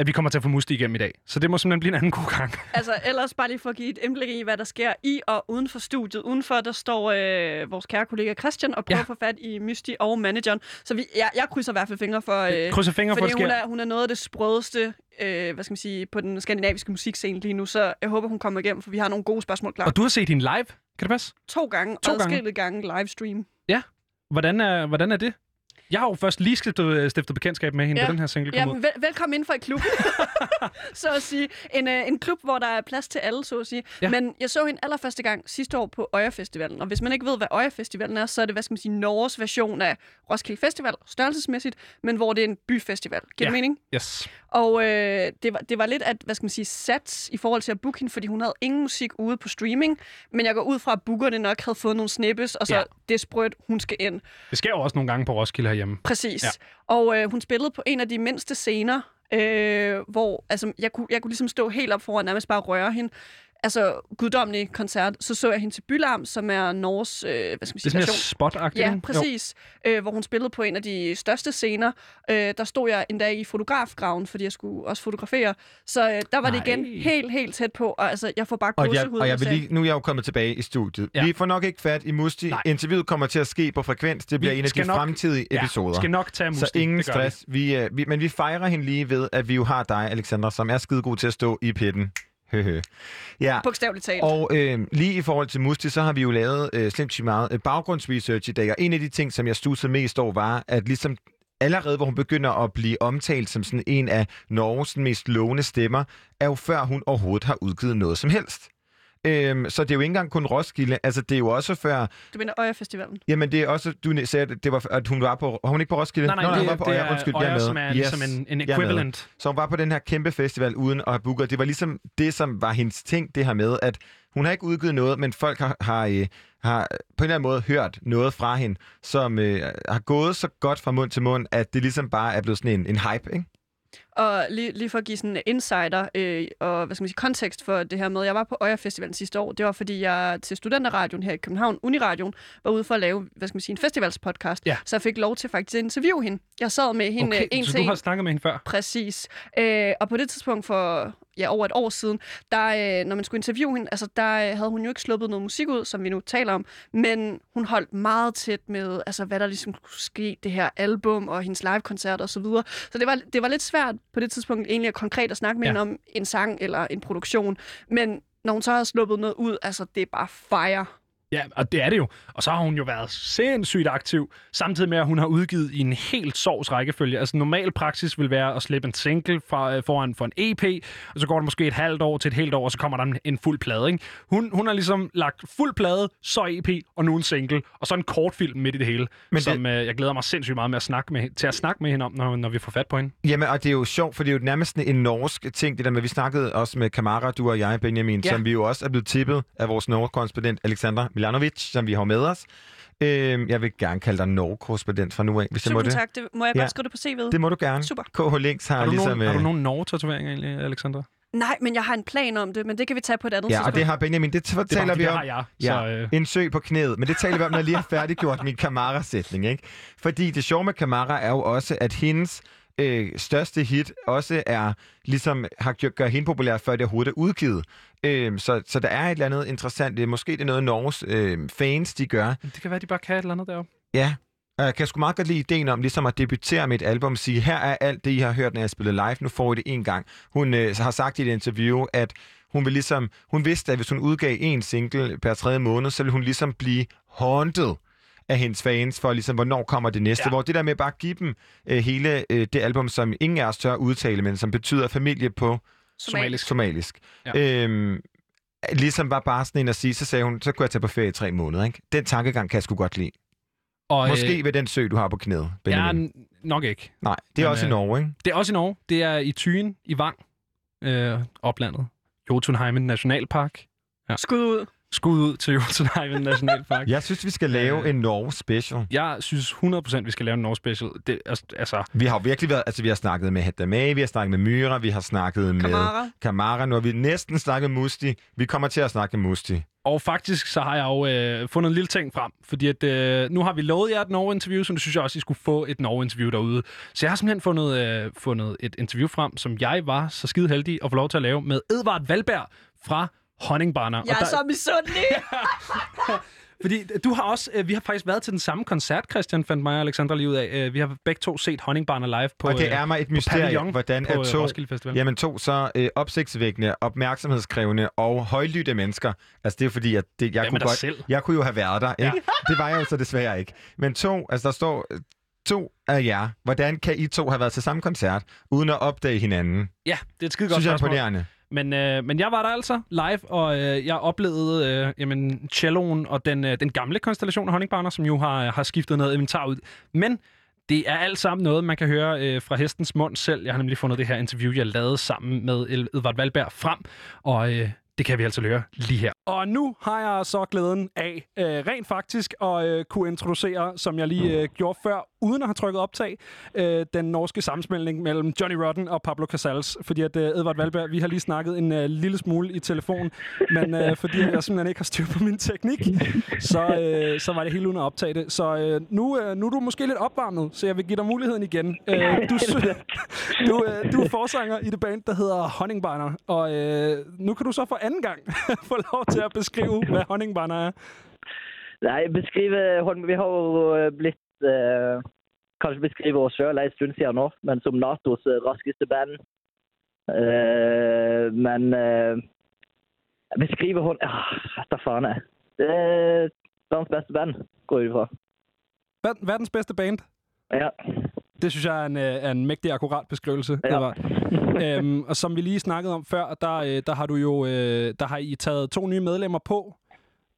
at vi kommer til at få Musti igennem i dag. Så det må simpelthen blive en anden god gang. Altså, ellers bare lige for at give et indblik i, hvad der sker i og uden for studiet. Udenfor, der står øh, vores kære kollega Christian og prøver Ja. at få fat i Mysti og manageren. Så vi, jeg, jeg krydser i hvert fald fingre for... Øh, Krydser fingre for, fordi det hun er, hun er noget af det sprødeste, øh, hvad skal man sige, på den skandinaviske musikscene lige nu. Så jeg håber, hun kommer igennem, for vi har nogle gode spørgsmål klar. Og du har set hende live, kan det passe? To gange, To gange. gange livestream. Hvordan er, hvordan er det? Jeg har jo først lige stiftet, stiftet bekendtskab med hende, Ja. ja. den her single kom ud. Vel, velkommen ind for et klub. så at sige. En, øh, en klub, hvor der er plads til alle, så at sige. Ja. Men jeg så hende allerførste gang sidste år på Øya Festivalen. Og hvis man ikke ved, hvad Øya Festivalen er, så er det, hvad skal man sige, Norges version af Roskilde Festival, størrelsesmæssigt, men hvor det er en byfestival. Giver Ja. mening? Yes. Og øh, det, var, det var lidt at, hvad skal man sige, sats i forhold til at booke hende, fordi hun havde ingen musik ude på streaming. Men jeg går ud fra, at bookerne nok havde fået nogle snippes, og så Ja. Er sprødt, hun skal ind. Det sker jo også nogle gange på Roskilde herhjemme. Præcis. Ja. Og øh, hun spillede på en af de mindste scener, øh, hvor altså, jeg, kunne, jeg kunne ligesom stå helt op foran nærmest bare røre hende. Altså, guddommelig koncert. Så så jeg hende til Bylarm, som er Norges, øh, hvad skal man Det sige, er sådan spot-agtigt. Ja, præcis. Øh, hvor hun spillede på en af de største scener. Øh, der stod jeg en dag i fotografgraven, fordi jeg skulle også fotografere. Så øh, der var det igen Nej. helt, helt tæt på. Og altså, jeg får bare Og jeg, og jeg af vil lige, nu er jeg jo kommet tilbage i studiet. Ja. Vi får nok ikke fat i Musti. Nej. Interviewet kommer til at ske på frekvens. Det bliver Vi en af de nok- fremtidige Ja, episoder. skal nok tage Musti. Så ingen det stress. Vi, øh, vi, men vi fejrer hende lige ved, at vi jo har dig, Alexandra, som er skidegod til at stå i pitten. Ja, Bogstaveligt talt. og øh, lige i forhold til Musti, så har vi jo lavet øh, slemt meget øh, baggrundsresearch i dag, og en af de ting, som jeg stussede mest over, var, at ligesom allerede hvor hun begynder at blive omtalt som sådan en af Norges mest lovende stemmer, er jo før hun overhovedet har udgivet noget som helst. Øhm, så det er jo ikke engang kun Roskilde, altså det er jo også før, Du mener Øya Festivalen. jamen det er også, du sagde, at, det var, at hun var på, var hun ikke på Roskilde? Nej, nej, Nå, det, hun var på det er undskyld, er Øya, med. som er Yes, ligesom en, en equivalent. Så hun var på den her kæmpe festival uden at have booket. Det var ligesom det, som var hendes ting, det her med, at hun har ikke udgivet noget, men folk har, har, øh, har på en eller anden måde hørt noget fra hende, som øh, har gået så godt fra mund til mund, at det ligesom bare er blevet sådan en, en hype, ikke? Og lige, lige for at give sådan en insider øh, og hvad skal man sige, kontekst for det her med, jeg var på Øya Festivalen sidste år. Det var, fordi jeg til Studenterradioen her i København, Uniradion, var ude for at lave hvad skal man sige, en festivalspodcast. Ja. Så jeg fik lov til faktisk at interviewe hende. Jeg sad med hende Okay, øh, en så til du en. har snakket med hende før? Præcis. Øh, og på det tidspunkt for ja, over et år siden, der, øh, når man skulle interviewe hende, altså, der øh, havde hun jo ikke sluppet noget musik ud, som vi nu taler om, men hun holdt meget tæt med, altså, hvad der ligesom skulle ske, det her album og hendes live-koncert og så videre. Så det var, det var lidt svært på det tidspunkt egentlig at konkret at snakke med ja. hende om en sang eller en produktion, men når hun så har sluppet noget ud, altså det er bare fire. Ja, og det er det jo. Og så har hun jo været sindssygt aktiv, samtidig med, at hun har udgivet i en helt sovs rækkefølge. Altså normal praksis vil være at slippe en single fra, øh, foran for en EP, og så går det måske et halvt år til et helt år, og så kommer der en, en fuld plade. Ikke? Hun, hun har ligesom lagt fuld plade, så EP, og nu en single, og så en kortfilm midt i det hele, Men som øh, jeg glæder mig sindssygt meget med at snakke med, til at snakke med hende om, når, når vi får fat på hende. Jamen, og det er jo sjovt, for det er jo nærmest en norsk ting, det der med, vi snakkede også med Kamara, du og jeg, Benjamin, Ja. som vi jo også er blevet tippet af vores Norge-korrespondent Alexander Milanovic, som vi har med os. Øhm, jeg vil gerne kalde dig Norge-korrespondent fra nu af, hvis jeg må det. tak. Det, må jeg Ja. godt skrive det på CV'et? Det må du gerne. Super. KH Links har, Har du, ligesom... nogen, har du øh, nogen Norge-tatoveringer egentlig, Alexandra? Nej, men jeg har en plan om det, men det kan vi tage på et andet Ja, tidspunkt. og det har Benjamin, det er fordi, vi det om. har jeg. Ja, Så, øh, en sø på knæet. Men det taler vi om, når jeg lige har færdiggjort min Kamara-sætning, ikke? Fordi det sjove med Kamara er jo også, at hendes øh, største hit også er, ligesom har gjort, gør hende populær, før det overhovedet er udgivet. Øh, så, så der er et eller andet interessant. Det er måske det er noget, Norges øh, fans, de gør. det kan være, de bare kan et eller andet deroppe. Ja, og jeg kan sgu meget godt lide ideen om ligesom at debutere med et album, sige, her er alt det, I har hørt, når jeg spillede live, nu får I det en gang. Hun øh, har sagt i et interview, at hun vil ligesom, hun vidste, at hvis hun udgav en single per tredje måned, så ville hun ligesom blive haunted af hendes fans for ligesom, hvornår kommer det næste. Ja. Ja. Hvor det der med bare at give dem øh, hele øh, det album, som ingen af os tør udtale, men som betyder familie på Somalisk. somalisk. Ja. Ja. Øhm, ligesom var bare sådan en at sige, så sagde hun, så kunne jeg tage på ferie i tre måneder. Ikke? Den tankegang kan jeg sgu godt lide. Og, Måske ved den sø, du har på knæet, Ja, Benjamin. n- nok ikke. Nej, det er Men, også i øh, Norge, ikke? Det er også i Norge. Det er i Tyen, i Vang, øh, oplandet. Jotunheimen Nationalpark. Skud ud. Skud ud til Jotunheimen Nationalpark. Jeg synes, vi skal lave Øh. en Norge special. Jeg synes 100% vi skal lave en Norge special. Det, altså- altså, Vi har virkelig været, altså vi har snakket med Hedda May, vi har snakket med Myra, vi har snakket med Kamara. Kamara, nu har vi næsten snakket Musti. Vi kommer til at snakke Musti. Og faktisk så har jeg jo øh, fundet en lille ting frem, fordi at, øh, nu har vi lovet jer et Norge-interview, så nu synes jeg også, I skulle få et Norge-interview derude. Så jeg har simpelthen fundet, øh, fundet et interview frem, som jeg var så skide heldig at få lov til at lave med Edvard Valberg fra Honningbarner. Jeg er så misundelig. Fordi du har også, øh, vi har faktisk været til den samme koncert, Christian, fandt mig og Alexandra lige ud af. Øh, vi har begge to set Honningbarner live på Og det øh, er mig et mysterium, hvordan på, er to, Roskilde Festival. jamen to så øh, opsigtsvækkende, opmærksomhedskrævende og højlytte mennesker. Altså det er fordi, at det, jeg, kunne godt, selv? jeg kunne jo have været der. Ikke? Det var jeg jo så desværre ikke. Men to, altså der står to af jer. Hvordan kan I to have været til samme koncert, uden at opdage hinanden? Ja, det er et skide godt Synes jeg er spørgsmål. imponerende. Men, øh, men jeg var der altså live, og øh, jeg oplevede øh, jamen, celloen og den, øh, den gamle konstellation af Honningbarner, som jo har, har skiftet noget inventar ud. Men det er alt sammen noget, man kan høre øh, fra hestens mund selv. Jeg har nemlig fundet det her interview, jeg lavede sammen med Edvard Valberg frem, og øh, det kan vi altså høre lige her. Og nu har jeg så glæden af øh, rent faktisk at øh, kunne introducere, som jeg lige øh, gjorde før, uden at have trykket optag, øh, den norske sammensmeltning mellem Johnny Rotten og Pablo Casals. Fordi at øh, Edvard Valberg, vi har lige snakket en øh, lille smule i telefon, men øh, fordi jeg simpelthen ikke har styr på min teknik, så, øh, så var det helt uden at optage det. Så øh, nu, øh, nu er du måske lidt opvarmet, så jeg vil give dig muligheden igen. Øh, du, du, øh, du er forsanger i det band, der hedder Honningbarner, og øh, nu kan du så for anden gang få lov til at beskrive, hvad Honningbarner er. Nei, beskrive Holm, Vi har jo eh, blitt eh, Kanskje beskrive oss sjøl en stund siden nå, men som Natos eh, raskeste band. Eh, men eh, beskrive Holm ah, Vet da faen, jeg. Det er verdens beste band, går jeg ut ifra. Ver- Verdens bedste band. Ja. Det synes jeg er en, øh, er en mægtig akkurat beskrivelse. Ja. Edvard. øhm, og som vi lige snakkede om før, der, øh, der har du jo øh, der har I taget to nye medlemmer på.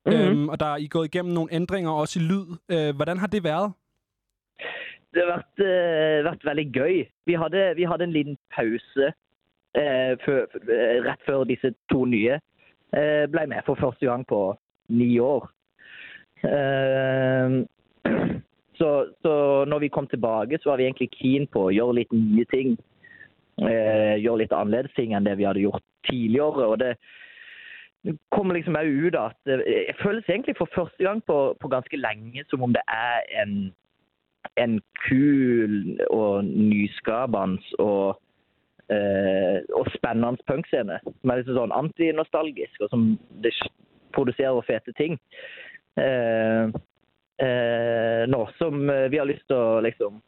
Mhm. Øhm, og der er I gået igennem nogle ændringer også i lyd. Øh, hvordan har det været? Det har vært, eh, vært veldig gøy. Vi hadde, vi hadde en liten pause eh, før, eh, rett før disse to nye eh, ble med for første gang på ni år. Eh, så, så når vi kom tilbage, så var vi egentlig keen på å gjøre litt nye ting. Eh, gjøre litt annerledes ting enn det vi hadde gjort tidligere. og det det kommer liksom også ut at eh, det det føles egentlig for første gang på, på ganske lenge som om det er en en kul og nyskapende og, eh, og spennende punkscene. Som er litt sånn antinostalgisk, og som det produserer fete ting. Eh, eh, nå som eh, vi har lyst til å liksom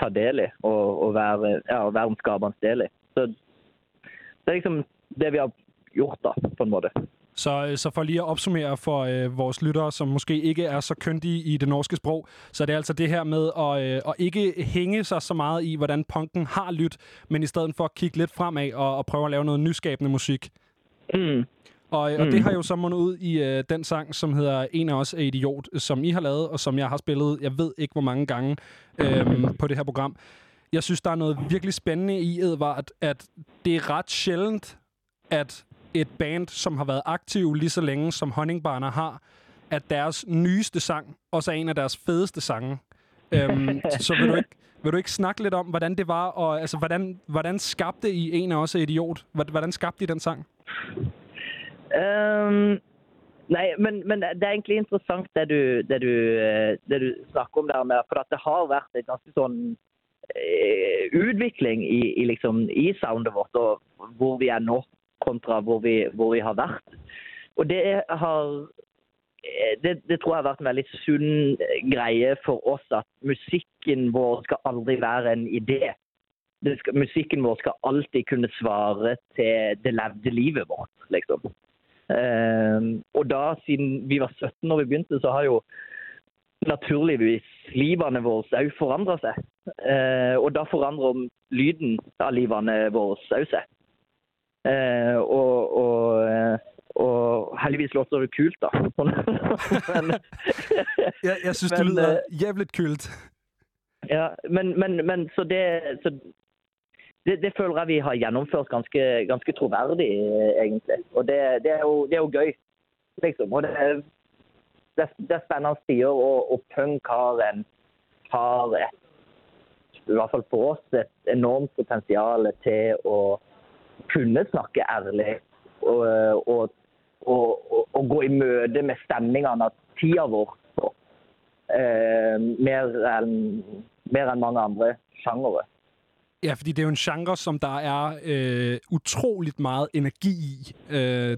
ta del i, og, og være, ja, være en del i. Så det er liksom det vi har gjort, da, på en måte. Så, øh, så for lige at opsummere for øh, vores lyttere, som måske ikke er så kyndige i det norske sprog, så er det altså det her med at, øh, at ikke hænge sig så meget i, hvordan punken har lyttet, men i stedet for at kigge lidt fremad og, og prøve at lave noget nyskabende musik. Mm. Og, øh, og Mm. det har jo så mundet ud i øh, den sang, som hedder En af os er idiot, som I har lavet, og som jeg har spillet, jeg ved ikke hvor mange gange øhm, på det her program. Jeg synes, der er noget virkelig spændende i, Edvard, at det er ret sjældent, at et band, som har været aktiv lige så længe, som Honningbarner har, at deres nyeste sang også er en af deres fedeste sange. Øhm, så vil du, ikke, vil du ikke snakke lidt om, hvordan det var, og altså, hvordan, hvordan skabte I En af os er idiot? Hvordan skabte I den sang? Ehm, nei, men, men det er egentlig interessant det du, det du, eh, det du snakker om der med, for at det har vært en ganske sånn eh, utvikling i, i, liksom, i soundet vårt, og hvor vi er nå kontra hvor vi, hvor vi har vært. Og det har eh, det, det tror jeg har vært en veldig sunn greie for oss at musikken vår skal aldri være en idé. Det skal, musikken vår skal alltid kunne svare til det levde livet vårt, liksom. Eh, og da, siden vi var 17 når vi begynte, så har jo naturligvis livene våre òg forandra seg. Eh, og da forandrer lyden av livene våre òg seg. Eh, og, og, eh, og heldigvis låter det kult, da. men, Jeg, jeg synes, det lyder øh, jævligt kult. Ja, men, men, men så det så det, det føler jeg vi har gjennomført ganske, ganske troverdig, eh, egentlig. Og det, det, er jo, det er jo gøy. liksom. Og det er, det det er spennende tider, og, og punk har, en, har et, i hvert fall for oss, et enormt potensial til å kunne snakke ærlig og, og, og, og, og gå i møte med stemningene av tida vår. Så, eh, mer enn mer enn mange andre sjangere. Ja, fordi det er jo en genre, som der er øh, utroligt meget energi i. Øh,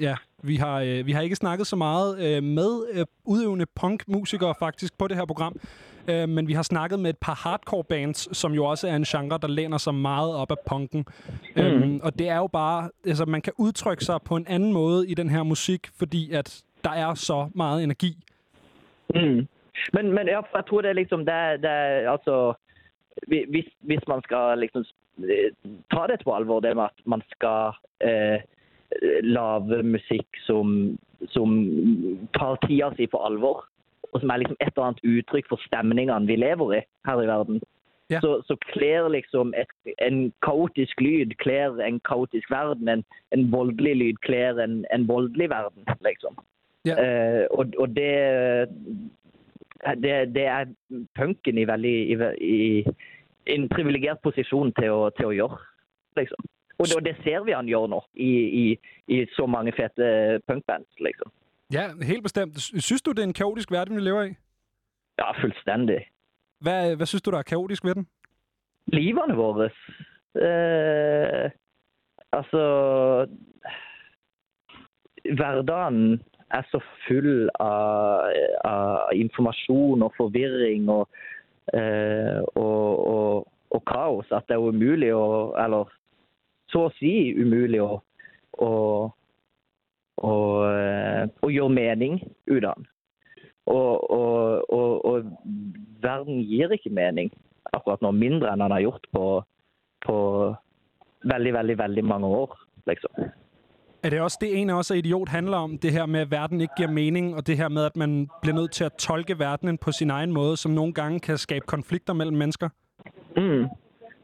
ja, vi har, øh, vi har ikke snakket så meget øh, med øh, udøvende punkmusikere faktisk på det her program, øh, men vi har snakket med et par hardcore bands, som jo også er en genre, der læner sig meget op af punken. Mm. Øhm, og det er jo bare, altså man kan udtrykke sig på en anden måde i den her musik, fordi at der er så meget energi. Mm. Men, men for jeg tror det er liksom det, er- det er altså hvis, hvis man skal liksom eh, ta det på alvor, det med at man skal eh, lage musikk som, som tar tida si på alvor, og som er liksom et eller annet uttrykk for stemningene vi lever i her i verden, Ja. så, så kler liksom et, en kaotisk lyd kler en kaotisk verden, en, en voldelig lyd kler en, en voldelig verden, liksom. Ja. Eh, og, og det, det, det er punken i veldig i, i, i en privilegert posisjon til å, til å gjøre, liksom. Og det, og det ser vi han gjør nå i, i, i så mange fete punkbands, liksom. Ja, helt bestemt. Sy- Synes du, det er en kaotisk verden, vi lever i? Ja, fullstendig. Hvad, hvad synes du, der er kaotisk ved den? Livene våre eh, Altså Hverdagen er så full av, av informasjon og forvirring og, eh, og, og, og kaos at det er umulig å Eller så å si umulig å, å, å, eh, å gjøre mening ut av den. Og, og, og, og verden gir ikke mening akkurat nå, mindre enn han har gjort på, på veldig, veldig, veldig mange år, liksom. Er det også det, en af os er idiot handler om? Det her med, at verden ikke giver mening, og det her med, at man bliver nødt til at tolke verdenen på sin egen måde, som nogle gange kan skabe konflikter mellem mennesker? Mm.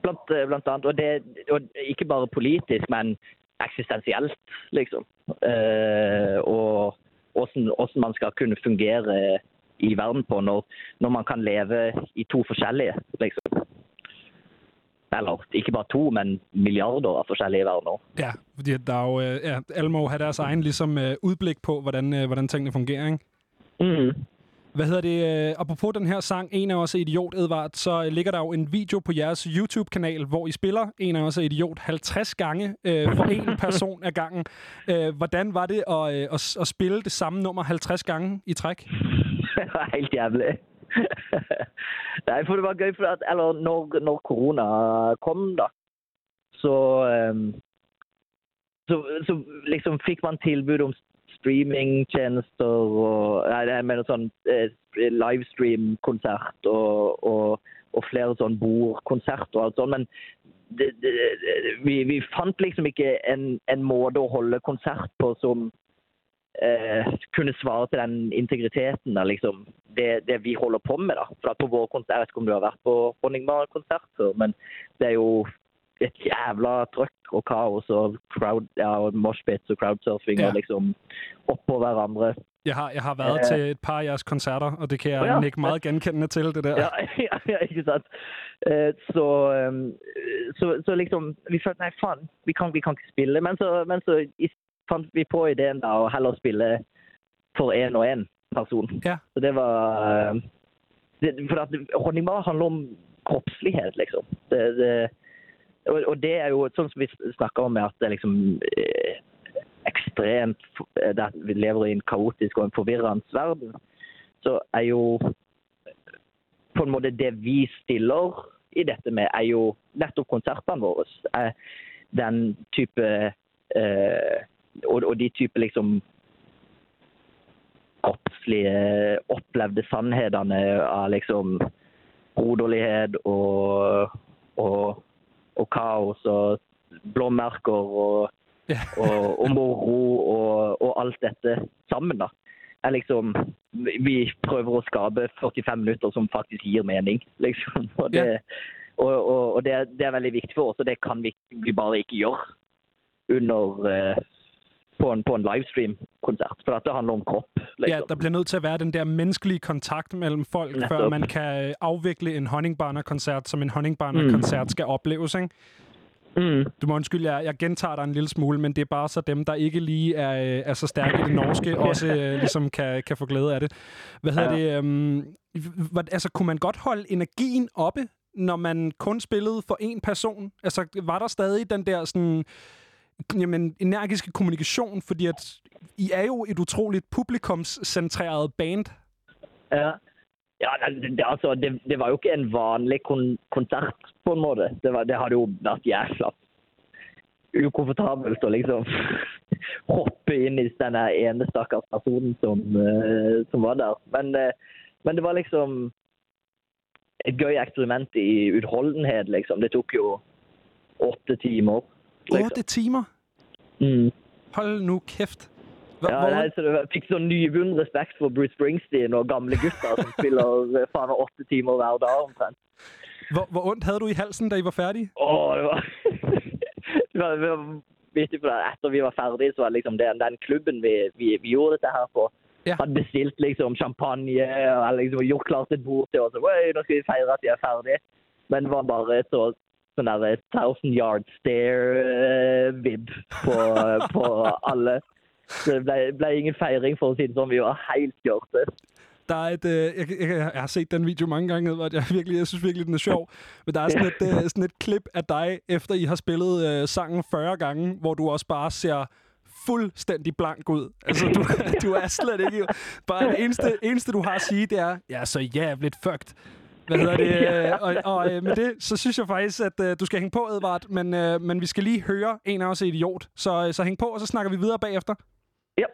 Blandt, blandt blant eh, annet, og, det, og ikke bare politisk, men eksistensielt, liksom. Eh, og hvordan, hvordan man skal kunne fungere eh, i verden på når, når man kan leve i to forskjellige, liksom. Eller ikke bare to, men milliarder av forskjellige verdener. Ja, fordi der er jo, øh, ja, alle må have deres egen ligesom, øh, udblik på, hvordan, øh, hvordan tingene fungerer, ikke? Mm. Hvad hedder det? Apropos den her sang, En af os er idiot, Edvard, så ligger der jo en video på jeres YouTube-kanal, hvor I spiller En af os er idiot 50 gange øh, for en person ad gangen. Øh, hvordan var det at, øh, at, at spille det samme nummer 50 gange i træk? Helt jævlig. Nei, for det var gøy, for at, eller når, når korona kom, da, så, øhm, så, så liksom fikk man tilbud om streamingtjenester og Nei, jeg mener sånn eh, livestream-konsert og, og, og flere sånn bordkonserter og alt sånt. Men det, det- vi, vi fant liksom ikke en, en måte å holde konsert på som eh, kunne svare til den integriteten av liksom, det, det vi holder på med. da. For at på vår konsert, Jeg vet ikke om du har vært på Honningbar-konsert før, men det er jo et jævla trøkk og kaos og crowd, ja, moshpits og crowdsurfing Ja. og liksom oppå hverandre. Jeg har, jeg har været Øh. til et par af jeres koncerter, og det kan jeg Åh, ja. nikke meget genkendende til, det der. Ja, ja, ja ikke sant? Eh, Så, ehm, så, så liksom Vi følte nei, faen, vi kan, vi kan ikke spille. Men så, men så i- fant vi på ideen da å heller spille for én og én person. Ja. Så det var eh, det, For at Honningbar handler om kroppslighet, liksom. Det, det, og, og det er jo sånn som vi snakker om, med at det er liksom eh, ekstremt eh, det at Vi lever i en kaotisk og en forvirrende verden. Så er jo på en måte det vi stiller i dette med, er jo nettopp konsertene våre. Er den type eh, og, og de type liksom kroppslige, opplevde sannhetene av liksom broderlighet og, og, og kaos og blåmerker og, og, og moro og, og alt dette sammen. da er liksom Vi prøver å skape 45 minutter som faktisk gir mening, liksom. Og det, Ja. og, og, og det, det er veldig viktig for oss, og det kan vi, vi bare ikke gjøre under eh, på en, på en livestream-koncert, for det handler om kropp. Ja, Liksom. der bliver nødt til at være den der menneskelige kontakt mellem folk, Netop. før man kan øh, afvikle en honningbarner-koncert, som en honningbarner-koncert skal opleves, ikke? Mm. Du må undskylde, jeg, jeg gentager dig en lille smule, men det er bare så dem, der ikke lige er, øh, er så stærke i det norske, også øh, ligesom kan, kan få glæde af det. Hvad hedder Ja. det? Um, altså, kunne man godt holde energien oppe, når man kun spillede for én person? Altså, var der stadig den der sådan, jamen, energiske kommunikation? Fordi at I er jo et utroligt publikumscentreret band. Ja. Ja, det, det, altså, det, det var jo ikke en vanlig kon koncert, på en måde. Det, var, det har jo været jævla ukomfortabelt å liksom hoppe inn i den der ene stakkars personen som, uh, som var der. Men, uh, men det var liksom et gøy eksperiment i utholdenhet, liksom. Det tok jo åtte timer. Otte timer? Mm. Hold nu kæft. Hvor, Ja, nei, så det fikk sånn nyvunnet respekt for Bruce Springsteen og gamle gutter som spiller eh, faen meg åtte timer hver dag omtrent. hvor, hvor ondt havde du i halsen, da I var færdige? Åh, det var... det var, det var vittig, for etter vi var ferdige, så var det liksom den, den klubben vi, vi, vi gjorde dette her på, Ja. hadde bestilt liksom champagne og liksom gjort klart et bord til oss. og, «Oi, Nå skal vi feire at vi er ferdige. Men det var bare så sånn der thousand yard stare-vib på, på alle. Så det ble, ble ingen feiring, for å si det sånn. Vi var helt kjørte. Der er et, øh, jeg, jeg, jeg har set den video mange gange, Edvard. Jeg, virkelig, jeg synes virkelig, den er sjov. Men der er sådan et, øh, sådan et klip af dig, efter I har spillet øh, sangen 40 gange, hvor du også bare ser fuldstændig blank ud. Altså, du, du er slet ikke... Bare det eneste, eneste, du har at sige, det er, jeg er så jævligt fucked. Hvad hedder det? Øh, Og, og øh, med det, så synes jeg faktisk, at øh, du skal hænge på, Edvard. Men, øh, men vi skal lige høre en af os er idiot. Så, så hæng på, og så snakker vi videre bagefter. Ja.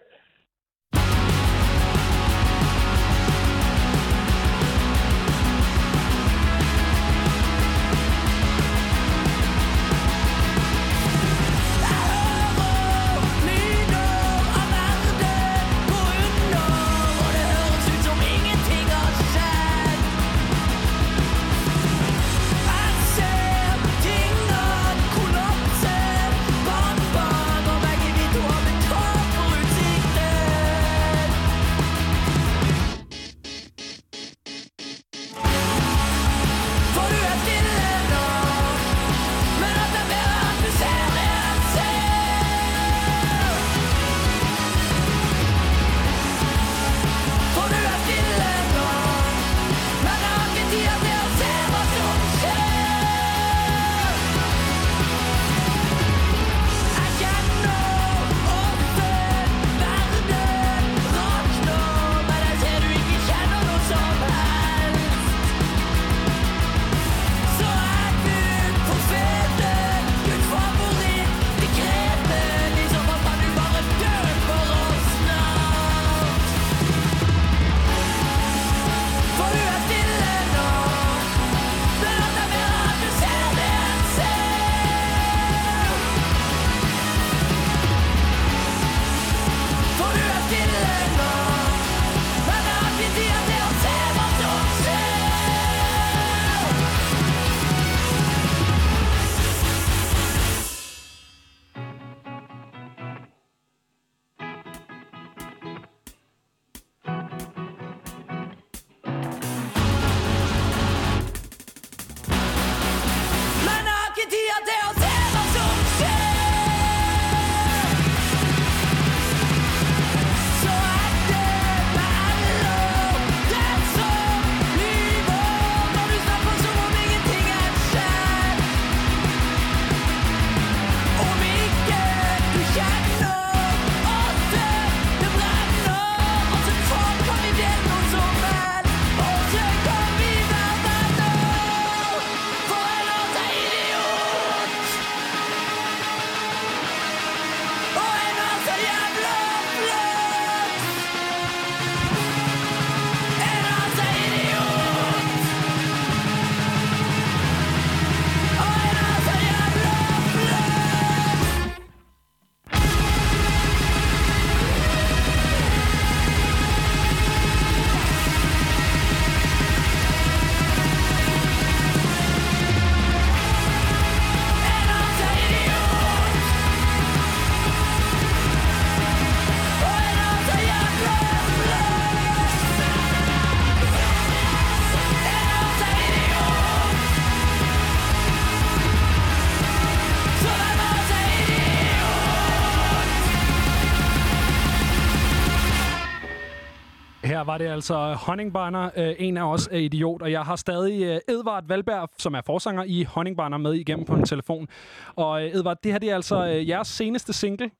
Var det altså Honningbarner, øh, en af os er idiot, og jeg har stadig øh, Edvard Valberg, som er forsanger i Honningbarner, med igennem på en telefon. Og øh, Edvard, det her det er altså øh, jeres seneste single.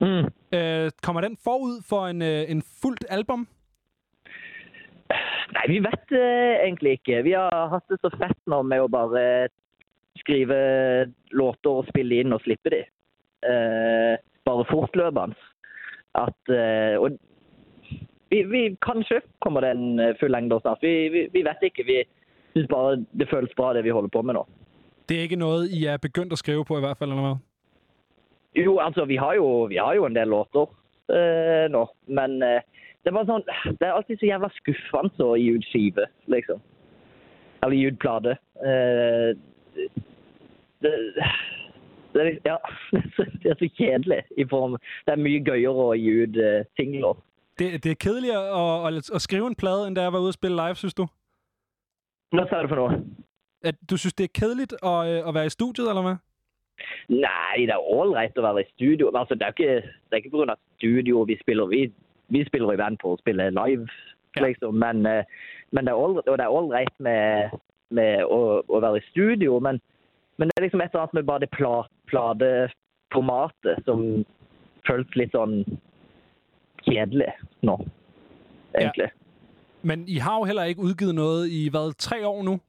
Mm. Øh, kommer den forud for en, øh, en fuldt album? Nei, vi vet eh, egentlig ikke. Vi har hatt det så fett nå med å bare skrive låter og spille inn og slippe de. Eh, bare fortløpende. At eh, Og vi, vi, kanskje kommer det en eh, full lengde snart. Vi, vi, vi vet ikke. Vi syns bare det føles bra, det vi holder på med nå. Det er ikke noget, I er begyndt at skrive på i hvert fald, eller hvad? Jo, altså, vi har jo, vi har jo en del låter eh, nå, men eh, det, bare sånn, det er alltid så jævla skuffende å gi ut skive, liksom. Eller gi ut plate. Eh, det, det, ja, det, er så, så kjedelig i form Det er mye gøyere å gi ut eh, singler. Det, det er kedeligere at, at, at skrive en plade, end da jeg var ude at spille live, synes du? Hva sa du for noe? At du synes, det er kedeligt at, øh, at være i studiet, eller hvad? Nei, det er ålreit å være i studio. Altså, det er ikke, det er ikke på grunn av studio vi spiller. Vi, vi spiller i band på å spille live, Ja. liksom. Men, eh, men det er all- og det er ålreit med, med å, å være i studio. Men, men det er liksom et eller annet med bare det pla, plateformatet som føles litt sånn kjedelig nå, egentlig. Men I har jo heller ikke udgivet noget i, hvad, tre år nu?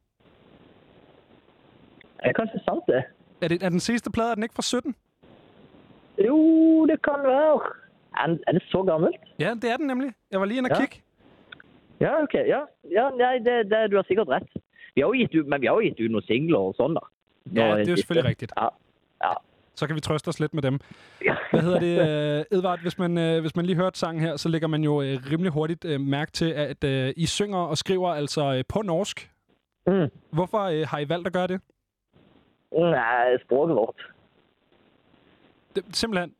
Er kanskje sant, det. Er, det, er den sidste plade, er den ikke fra 17? Jo, det kan være. Er, er det så gammelt? Ja, det er den nemlig. Jeg var lige inde og Ja. kigge. Ja, ok. Ja, ja nei, det, det, du har sikkert rett. Vi har jo gitt ut, men vi har jo gitt ut noen singler og sånn, da. Ja, det er jo selvfølgelig rigtigt. Ja. ja. Så kan vi trøste os lidt med dem. ja. Hvad hedder det, øh, Edvard? Hvis man, øh, hvis man lige hørte sangen her, så lægger man jo øh, rimelig hurtigt øh, mærke til, at øh, I synger og skriver altså øh, på norsk. Mm. Hvorfor øh, har I valgt at gøre det? Nei, språket vårt. det simpelthen,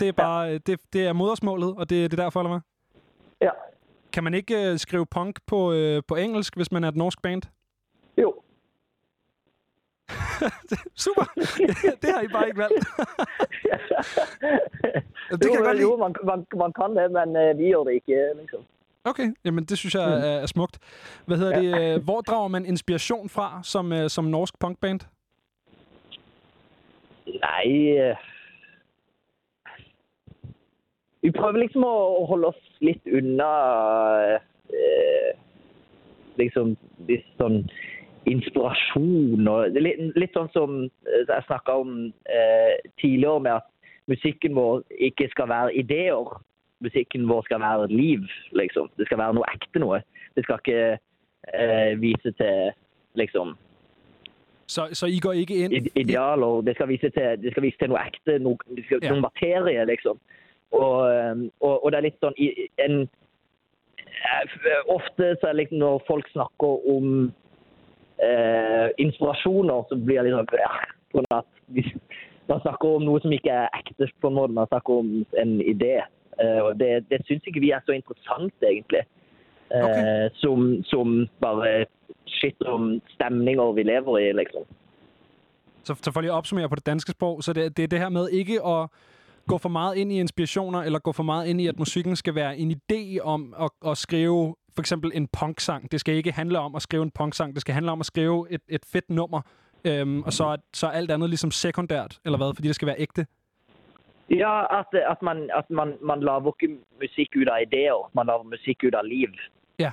det er bare, øh, det, det er modersmålet, og det, det er derfor, eller hvad? Ja. Kan man ikke øh, skrive punk på, øh, på engelsk, hvis man er et norsk band? Jo. Super! det har I bare ikke valgt. det jo, kan jeg godt lide. jo man, man, man kan det, men eh, vi gjør det ikke, liksom. Okay, jamen det synes jeg er, er smukt. Hvad hedder det? øh, Hvor drager man inspiration fra som, øh, som norsk punkband? Nei eh, Vi prøver liksom å å holde oss litt unna eh, liksom litt sånn inspirasjon og litt, sånn som eh, jeg snakka om eh, tidligere, med at musikken vår ikke skal være ideer. Musikken vår skal være liv, liksom. Det skal være noe ekte noe. Det skal ikke eh, vise til liksom Så, så I går ikke ind... ide- idealer. Det skal vise til, det skal vise til noe ekte, noe, det skal, Ja. noen materie, liksom. Og, um, og, og det er litt sånn en, eh, Ofte så er det liksom når folk snakker om eh, inspirasjoner, så blir det litt sånn ja, på at vi, Man snakker om noe som ikke er ekte, på en måte. Man snakker om en idé. Eh, og det, det syns ikke vi er så interessant, egentlig. Eh, som, som bare shit om stemninger vi lever i, liksom. Så, så for lige at opsummere på det danske sprog, så det, det er det her med ikke at gå for meget ind i inspirationer, eller gå for meget ind i, at musikken skal være en idé om at, at skrive for eksempel en punksang. Det skal ikke handle om at skrive en punksang, det skal handle om at skrive et, et fedt nummer, øhm, og så, er- så er alt andet ligesom sekundært, eller hvad, fordi det skal være ægte. Ja, at, at, man, at man, man lager ikke musikk ut av ideer, man lager musikk ut av liv. Ja.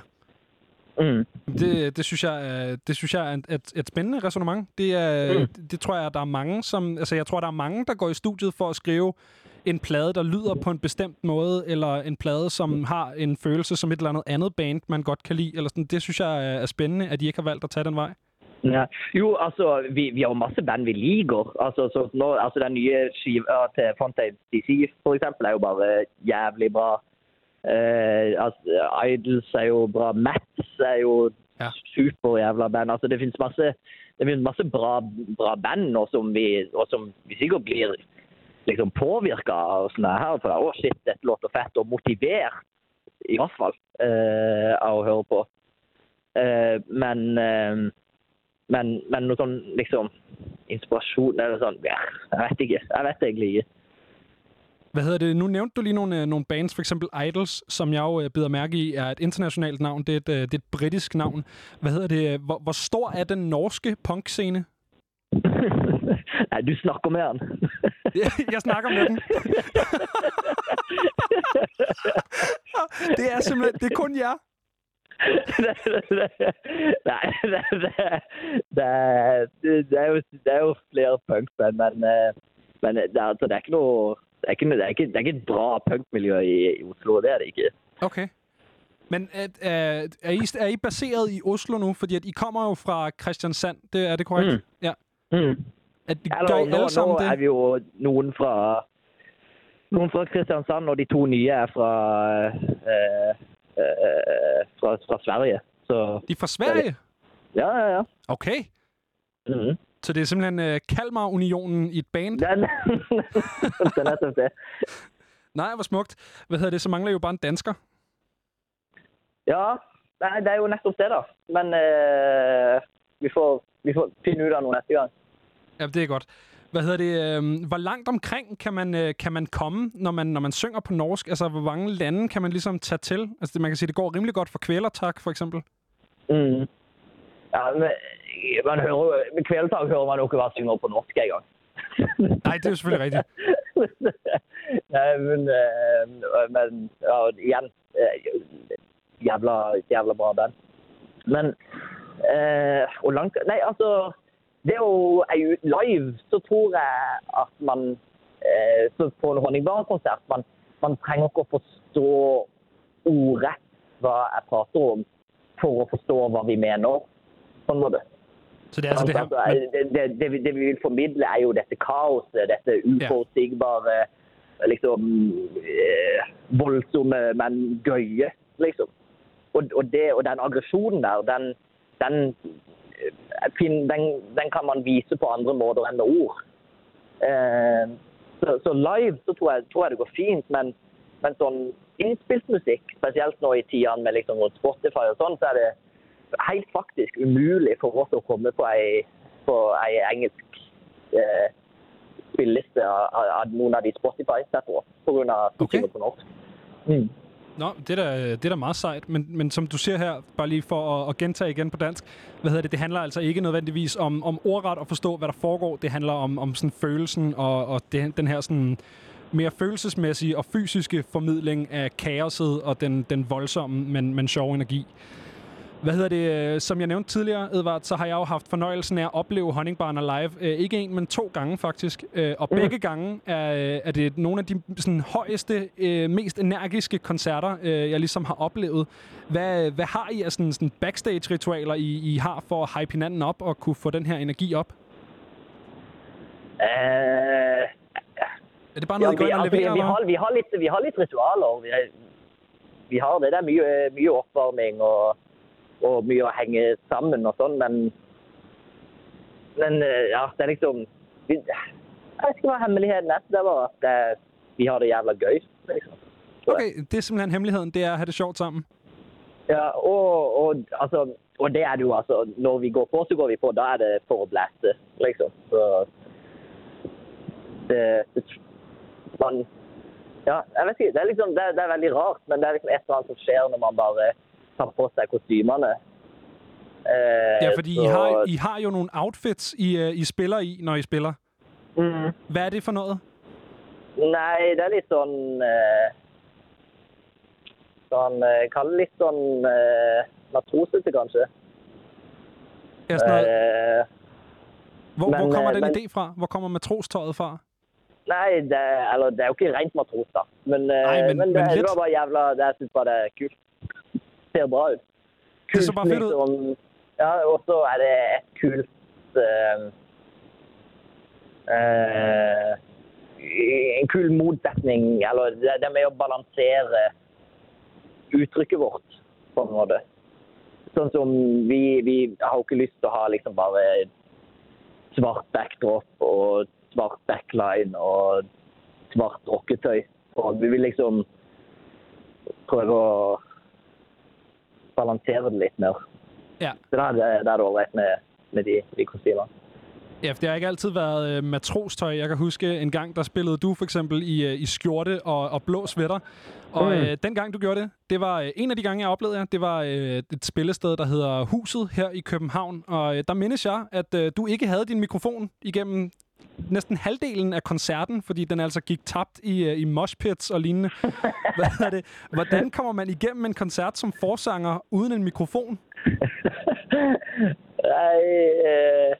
Mm. Det, det synes jeg er, det synes jeg er et, et, spændende resonemang. Det, er, Mm. det, det tror jeg, der er mange, som... Altså, jeg tror, der er mange, der går i studiet for at skrive en plade, der lyder på en bestemt måde, eller en plade, som har en følelse som et eller andet andet band, man godt kan lide. Eller sådan. Det synes jeg er, spændende, at de ikke har valgt at tage den vej. Ja. Jo, altså, vi, vi har jo masse band vi liker. Altså, så nå, altså den nye skiva til Fontaine DC, for eksempel, er jo bare jævlig bra. Eh, altså, Idols er jo bra. Mats er jo Ja. super jævla band. Altså, det finnes masse, det finnes masse bra, bra band nå som vi, og som vi sikkert blir liksom påvirka av sånne her. For å shit, dette låter fett, og motivert, i hvert fall, eh, av å høre på. Eh, men eh, men, men noe sånn liksom inspirasjon eller sånn ja, Jeg vet ikke. Jeg vet egentlig ikke. Hvad hedder det? Nu nævnte du lige nogle, øh, nogle bands, for eksempel Idols, som jeg jo øh, bider mærke i, er et internationalt navn. Det er et, øh, det er et britisk navn. Hvad hedder det? Hvor, hvor stor er den norske punkscene? Nei, du snakker med han. Jeg snakker med den. det er simpelthen, det er kun jer. Nei, det, det, det, er- er jo, det er jo flere punkband, men, eh, men det, er, altså, det er ikke noe det er ikke, det, er ikke, det er ikke et bra punkmiljø i, i Oslo, det er det ikke. Okay. Men at, uh, er, I, er I baseret i Oslo nu? Fordi at I kommer jo fra Kristiansand, det, er det korrekt? Mm. Ja. Mm. At, Eller, gør I nå, alle sammen nå det? er vi jo noen fra noen fra Kristiansand, og de to nye er fra, eh, eh, fra, fra Sverige. Så De er fra Sverige? ja, ja, ja. Okay. Mhm. Så det er simpelthen uh, Kalmar-unionen i et band? Er, det er nettopp det. Nej, hvor smukt. Hvad hedder det? Så mangler I jo bare en dansker. Ja, nei, det er jo nettopp det, da. Men eh, vi, får, vi får finne ut av noe neste gang. Ja, det er godt. Hvad hedder det? Øh, hvor langt omkring kan man, øh, kan man komme, når man, når man synger på norsk? Altså, hvor mange lande kan man ligesom tage til? Altså, det, man kan sige, det går rimelig godt for kvælertak, for eksempel. Mm. Ja, men man hører, jo- med kveldtak hører man jo ikke hva synger på norsk engang. Nej, det er jo selvfølgelig rigtigt. Nei, men, eh, men ja, igjen eh, jævla, jævla bra band. Men eh, Hvor langt Nei, altså Det er jo live, så tror jeg at man eh, så På en Honningbarn-konsert man, man trenger ikke å forstå ordrett hva jeg prater om, for å forstå hva vi mener. På en måte. Så det er altså det her... Altså, det, det, det, vi- det vi vil formidle, er jo dette kaoset, dette uforutsigbare, liksom eh, voldsomme, men gøye, liksom. Og, og, det, og den aggresjonen der, den, den, den, den kan man vise på andre måter enn med ord. Eh, så, så live så tror jeg, tror jeg det går fint, men, men sånn innspilt musikk, spesielt nå i tidene med liksom rundt Spotify og sånn, så er det helt faktisk umulig for oss å komme på ei, på ei engelsk eh, spilleliste av, av- noen av de Spotify-setterne pga. Okay. på norsk. Mm. Nå, det er, da, det er da meget sejt. Men, men som du siger her, bare lige for at, at gentage igen på dansk, hvad hedder det, det handler altså ikke nødvendigvis om, om ordret at forstå, hvad der foregår. Det handler om, om sådan følelsen og, og det, den her sådan mere følelsesmæssige og fysiske formidling af kaoset og den, den voldsomme, men, men sjove energi. Hvad hedder det? øh, Som jeg nævnte tidligere, Edvard, så har jeg jo haft fornøjelsen af at opleve Honningbarner live. Øh, Ikke en, men to gange faktisk. Øh, Og begge gange er, øh, er det nogle af de sådan, højeste, øh, mest energiske koncerter, øh, jeg ligesom har oplevet. Hvad, hvad har I af sådan, sådan backstage-ritualer, I, I har for at hype hinanden op og kunne få den her energi op? Eh, Er det bare ja, noget, I går vi, ind og altså, vi, leverer? vi, eller? har, vi, har litt, vi har litt ritualer. Vi, vi har det. Det er mye, mye oppvarming og, og mye å henge sammen og sånn, men Men eh, ja, det er liksom vi, Jeg vet ikke hva hemmeligheten er. Det bare at det, vi har det jævla gøy. liksom. Okay, det er simpelthen hemmeligheden, det er at have det sjovt sammen. Ja, og, og, altså, og det er det jo altså Når vi går på, så går vi på. Da er det for å blæste, liksom. Så det, det man, Ja, jeg vet ikke. Det er liksom det, det er veldig rart, men det er liksom et eller annet som skjer når man bare tar på seg kostymene. Eh, Ja, fordi I så- har, I har jo nogle outfits, I, øh, I spiller i, når I spiller. Mm. Hvad er det for noget? Nei, det er litt sånn eh, Sånn eh, Kall det litt sånn eh, matrosete, kanskje. Ja, sådan noget, Eh, hvor, hvor men, kommer øh, den men- idé fra? Hvor kommer matrostøjet fra? Nei, det, eller, det er jo ikke rent matros, da. Men, eh, Nei, men- men, det, men det litt. var bare jævla det, Jeg syns bare det er kult. Ser bra ut. Det så bare fedt ud. liksom. Ja, og så er det et kult eh, eh, En kul motsetning, eller det, det med å balansere uttrykket vårt, på en måte. Sånn som vi, vi har jo ikke lyst til å ha liksom bare svart backdrop og svart backline og svart rocketøy. Og vi vil liksom prøve å balansere det litt mer. Ja. Så da er det, da er det ålreit med, med de, de kostymene. Ja, for det har ikke altid været øh, matrostøj. Jeg kan huske en gang, der spillede du for eksempel i, øh, i skjorte og, og blå sweater. Og Mm. øh, den gang, du gjorde det, det var øh, en af de gange, jeg oplevede jer. Det var øh, et spillested, der hedder Huset her i København. Og øh, der mindes jeg, at øh, du ikke havde din mikrofon igennem næsten halvdelen af koncerten, fordi den altså gik tabt i, øh, i moshpits og lignende. Hvad er det? Hvordan kommer man igennem en koncert som forsanger uden en mikrofon? Nei, eh,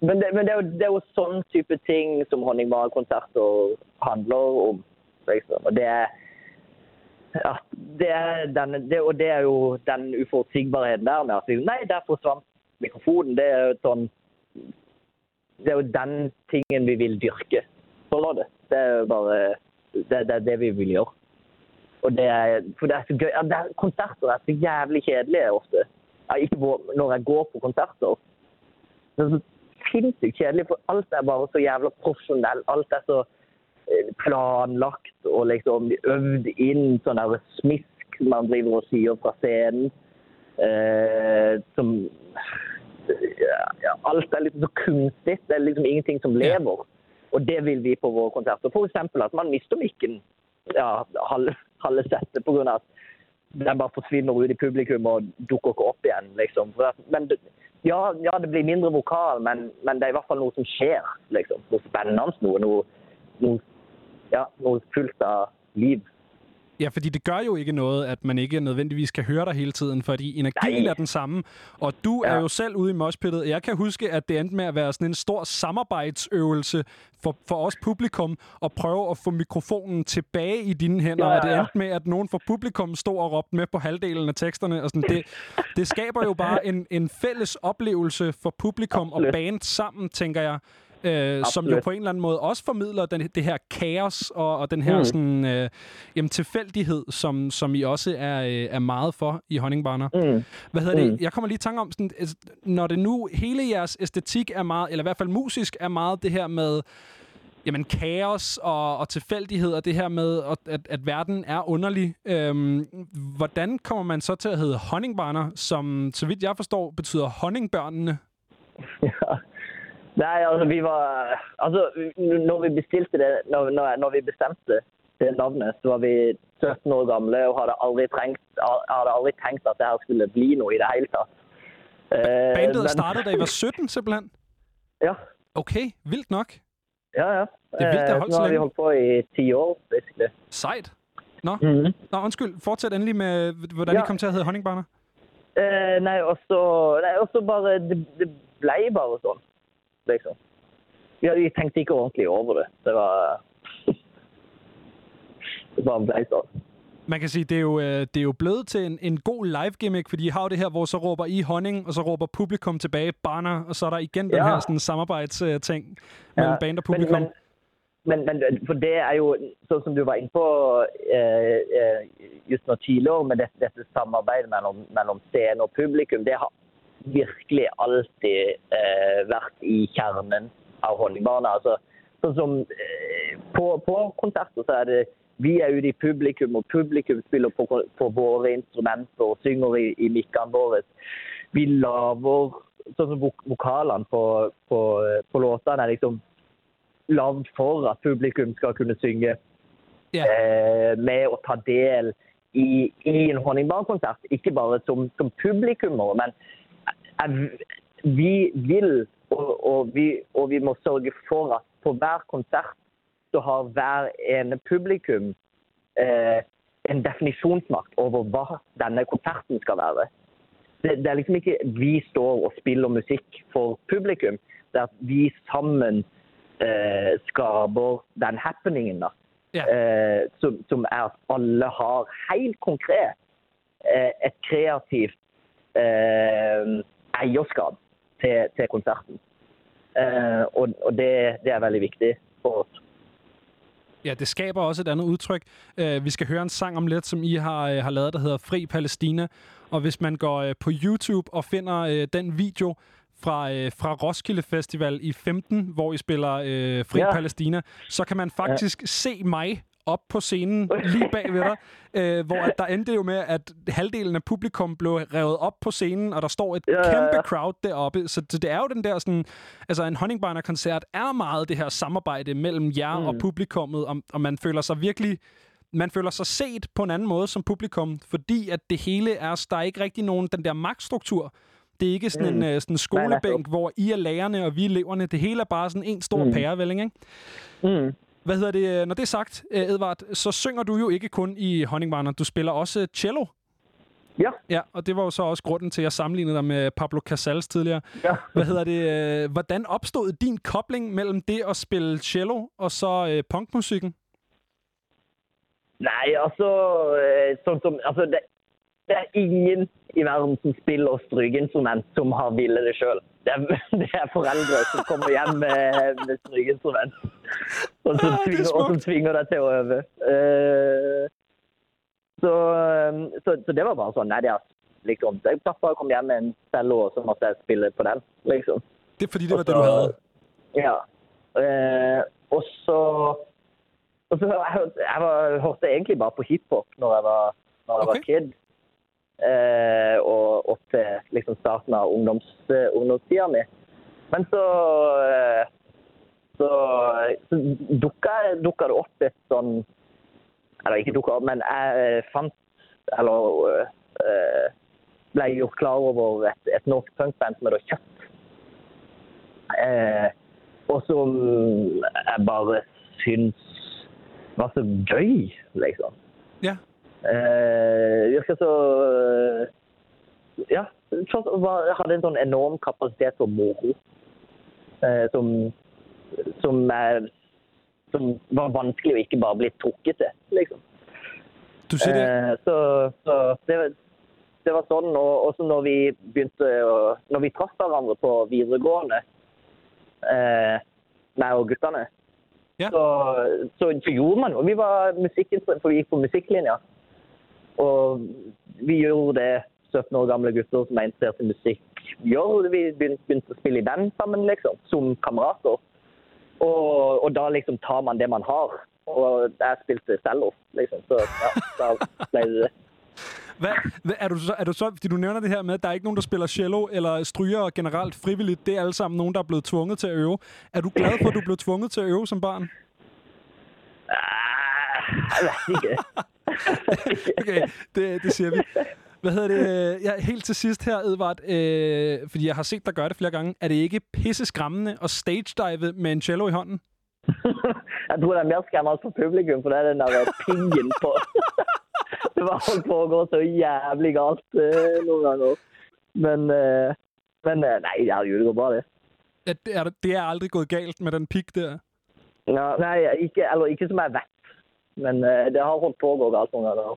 men, det, men det, er jo, det er jo sånn type ting som Honningbarkonserter handler om. Liksom. Og det er, ja, det er den, det, og det er jo den uforutsigbarheten der med at nei, der forsvant mikrofonen. Det er jo sånn det er jo den tingen vi vil dyrke. Sånn var det. Det er jo bare det, det er det vi vil gjøre. Og det er, for det er så gøy. Ja, det er, konserter er så jævlig kjedelige ofte. Ja, ikke på, når jeg går på konserter. Det er så sinnssykt kjedelig, for alt er bare så jævla profesjonell. Alt er så eh, planlagt og liksom øvd inn sånn der smisk man driver og sier fra scenen. Eh, som alt er liksom så kunstig. Det er liksom ingenting som lever. Og det vil vi på våre konserter. Eksempel at man mister mikken ja, halve, halve settet av at den bare forsvinner ut i publikum og dukker ikke opp igjen. liksom. Men ja, ja, det blir mindre vokal, men, men det er i hvert fall noe som skjer. liksom. Noe spennende, noe, noe, noe, ja, noe fullt av liv. Ja, fordi det gør jo ikke noget, at man ikke nødvendigvis kan høre dig hele tiden, fordi energien Nej. er den samme. Og du ja. er jo selv ude i moshpittet. Jeg kan huske, at det endte med at være sådan en stor samarbejdsøvelse for, for os publikum at prøve at få mikrofonen tilbage i dine hænder. Ja, ja, Og det endte med, at nogen fra publikum stod og råbte med på halvdelen af teksterne. Og sådan, det, det skaber jo bare en, en fælles oplevelse for publikum og band sammen, tænker jeg. Øh, som jo på en eller anden måde også formidler den, det her kaos og, og den her mm. Sådan, øh, jamen, tilfældighed, som, som I også er, øh, er meget for i Honningbarner. Mm. Hvad hedder det? Mm. Jeg kommer lige i tanke om, sådan, altså, når det nu hele jeres æstetik er meget, eller i hvert fald musisk er meget det her med jamen, kaos og, og tilfældighed, og det her med, at, at, at verden er underlig. Øhm, hvordan kommer man så til at hedde Honningbarner, som, så vidt jeg forstår, betyder honningbørnene? Ja. Nei, altså vi var Altså, når vi bestilte det, når, når, når vi bestemte det navnet, så var vi 17 år gamle og hadde aldri, trengt, hadde aldri tenkt at det her skulle bli noe i det hele tatt. Eh, Bandet men- startede, da I var 17, simpelthen? Ja. Okay, vildt nok. Ja, ja. Det er vildt, har Eh, holdt så har vi længe. holdt på i ti år, basically. Sejt. Nå, Mhm. Nå undskyld. Fortsæt endelig med, hvordan ja. I kom til at hedde Honningbarner. Eh, nei, og så Nei, og så bare det, det ble bare sånn, liksom. Ja, vi tenkte ikke ordentlig over det. Det var Det bare ble sånn. Man kan sige, det er jo, øh, det er jo blevet til en, en god live gimmick, fordi I har jo det her, hvor så råber I honning, og så råber publikum tilbage barner, og så er der igen den Ja. her sådan, samarbejdsting mellem Ja, band og men- publikum. Men, men, men for det er jo, sånn som du var inne på eh, eh, just nå tidligere, med dette, dette samarbeidet mellom, mellom scene og publikum, det har virkelig alltid eh, vært i kjernen av Honningbarna. Altså, sånn som eh, på, på konserter så er det vi er ute i publikum, og publikum spiller på, på våre instrumenter og synger i, i mikkene våre. Vi lager sånn som vok vokalene på, på, på låtene er liksom lagd for at publikum skal kunne synge Ja. eh, med å ta del i, i en Honningbarnkonsert. Ikke bare som, som publikummer, men vi vil, og, og, vi, og vi må sørge for at på hver konsert så har hver ene publikum eh, en definisjonsmakt over hva denne konserten skal være. Det, det er liksom ikke vi står og spiller musikk for publikum. Det er at vi sammen eh, skaper den happeningen. da. Ja. Eh, som, som er at alle har helt konkret eh, et kreativt eh, eierskap til, til konserten. Eh, og og det, det er veldig viktig for oss. Ja, det skaber også et andet udtryk. Uh, vi skal høre en sang om lidt, som I har, uh, har lavet, der hedder Fri Palæstina. Og hvis man går uh, på YouTube og finder uh, den video fra, uh, fra Roskilde Festival i 15, hvor I spiller uh, Fri. Ja. Palæstina, så kan man faktisk ja. se mig op på scenen lige bag ved dig, øh, hvor at der endte jo med, at halvdelen af publikum blev revet op på scenen, og der står et Ja, kæmpe ja. crowd deroppe. Så det det er jo den der sådan... Altså, en Honningbrænder-koncert er meget det her samarbejde mellem jer mm. og publikummet, og, og man føler sig virkelig man føler sig set på en anden måde som publikum, fordi at det hele er, der er ikke rigtig nogen, den der magtstruktur. Det er ikke sådan Mm. en øh, sådan en skolebænk, hvor I er lærerne, og vi er eleverne. Det hele er bare sådan en stor. Mm. pærevælling, ikke? Mm. Hvad hedder det? Når det er sagt, øh, Edvard, så synger du jo ikke kun i Honningbarner. Du spiller også cello. Ja. Ja, og det var jo så også grunden til, at jeg sammenlignede dig med Pablo Casals tidligere. Ja. Hvad hedder det? øh, Hvordan opstod din kobling mellem det at spille cello og så øh, punkmusikken? Nei, altså eh, Sånn som Altså, det, det er ingen i verden som spiller strykeinstrument som har villet det sjøl. Det, er- det er foreldre som kommer hjem med, med strykeinstrument. Og som, Ah, det er tvinger, og som tvinger deg til å øve. Eh, så, eh, så, så det var bare sånn. Nei, det er liksom jeg Pappa kom hjem med en cello, så måtte jeg spille på den. liksom. Det er fordi, det var Og det, du så- havde. Ja. Eh, og så og så jeg, jeg, var, hørte egentlig bare på hiphop når jeg var, når jeg Ok. var kid. Eh, og opp til liksom starten av ungdoms, eh, ungdomstida mi. Men så eh, så, så dukka, dukka det opp et sånn Eller ikke dukka opp, men jeg eh, fant Eller eh, ble gjort klar over et, et norsk punkband som heter Kjøtt. Eh, og som mm, jeg bare syns var så gøy, liksom. Ja. Eh, virker så eh, Ja. tross alt var- hadde en sånn enorm kapasitet for moro. Eh, som som, er, som var vanskelig å ikke bare bli trukket til, liksom. Du siger det. Så så det, var- det var sånn. Og også når vi begynte å Når vi traff hverandre på videregående, eh, meg og guttene, Ja. så, så, så gjorde man jo Vi var musikkinteressert, for vi gikk på musikklinja. Og vi gjorde det 17 år gamle gutter som er interessert i musikk, gjør. Vi begynte, begynte å spille i band sammen, liksom, som kamerater. Og, og da liksom tar man det man har. Og jeg spilte cello, liksom. Så ja, da ble det det. Hvad, hvad, er, du så, er du så, fordi du nævner det her med, at der er ikke nogen, der spiller cello eller stryger generelt frivilligt. Det er alle sammen nogen, der er blevet tvunget til at øve. Er du glad for, at du blev tvunget til at øve som barn? Ah, Jeg vet ikke. Okay, det, det siger vi. Hvad hedder det? Ja, helt til sidst her, Edvard, øh, fordi jeg har set dig gøre det flere gange. Er det ikke pisse skræmmende at stage-dive med en cello i hånden? Jeg tror det er mer skremmende for publikum, for det er den der pingen på. Det var holdt på å gå så jævlig galt eh, noen ganger. Men, eh, men eh, nei, herregud, det går bra, det. At det, er, det er aldrig gået galt med den pik der. Ja, nei, ikke, eller ikke som jeg vet. Men øh, det har holdt på å gå galt noen ganger.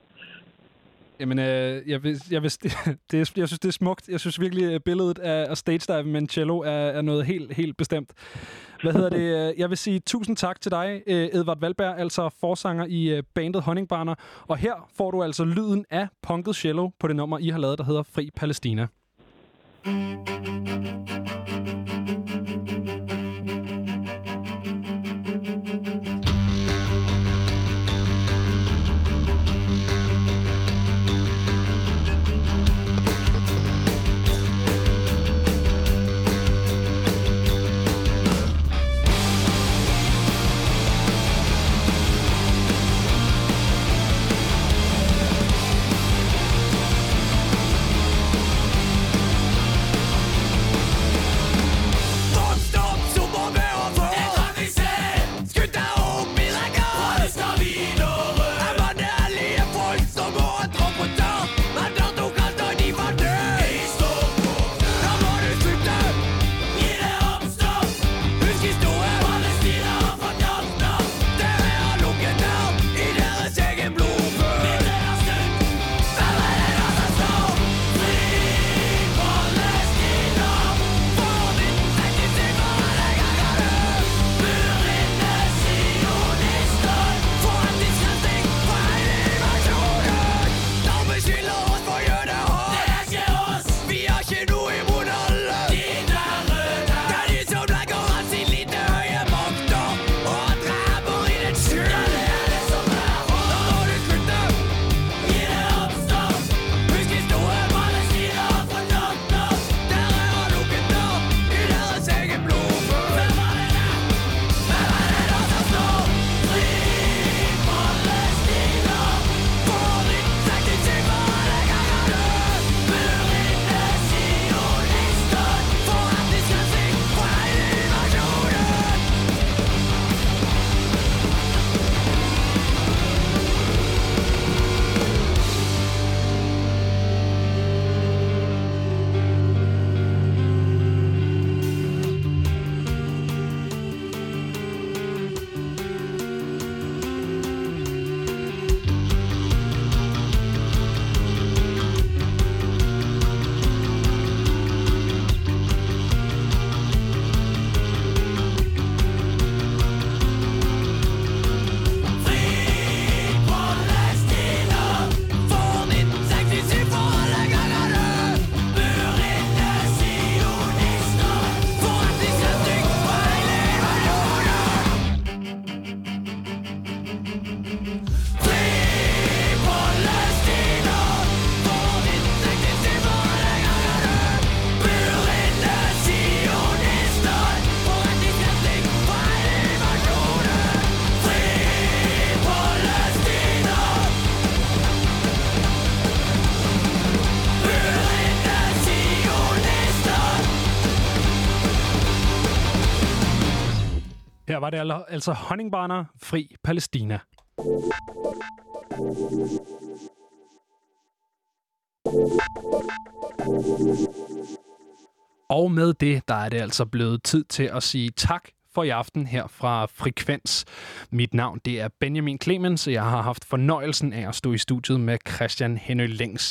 Jamen, øh, jeg, vil, jeg, vil, det er, jeg synes, det er smukt. Jeg synes virkelig, at billedet af at stage dive med en cello er, er noget helt, helt bestemt. Hvad hedder det? Øh, jeg vil sige tusind tak til dig, øh, Edvard Valberg, altså forsanger i bandet Honningbarner. Og her får du altså lyden af punket cello på det nummer, I har lavet, der hedder Fri Palæstina. Fri det altså Honningbarner, Fri Palæstina. Og med det, der er det altså blevet tid til at sige tak for i aften her fra Frekvens. Mit navn det er Benjamin Clemens, og jeg har haft fornøjelsen af at stå i studiet med Christian Henø Længs.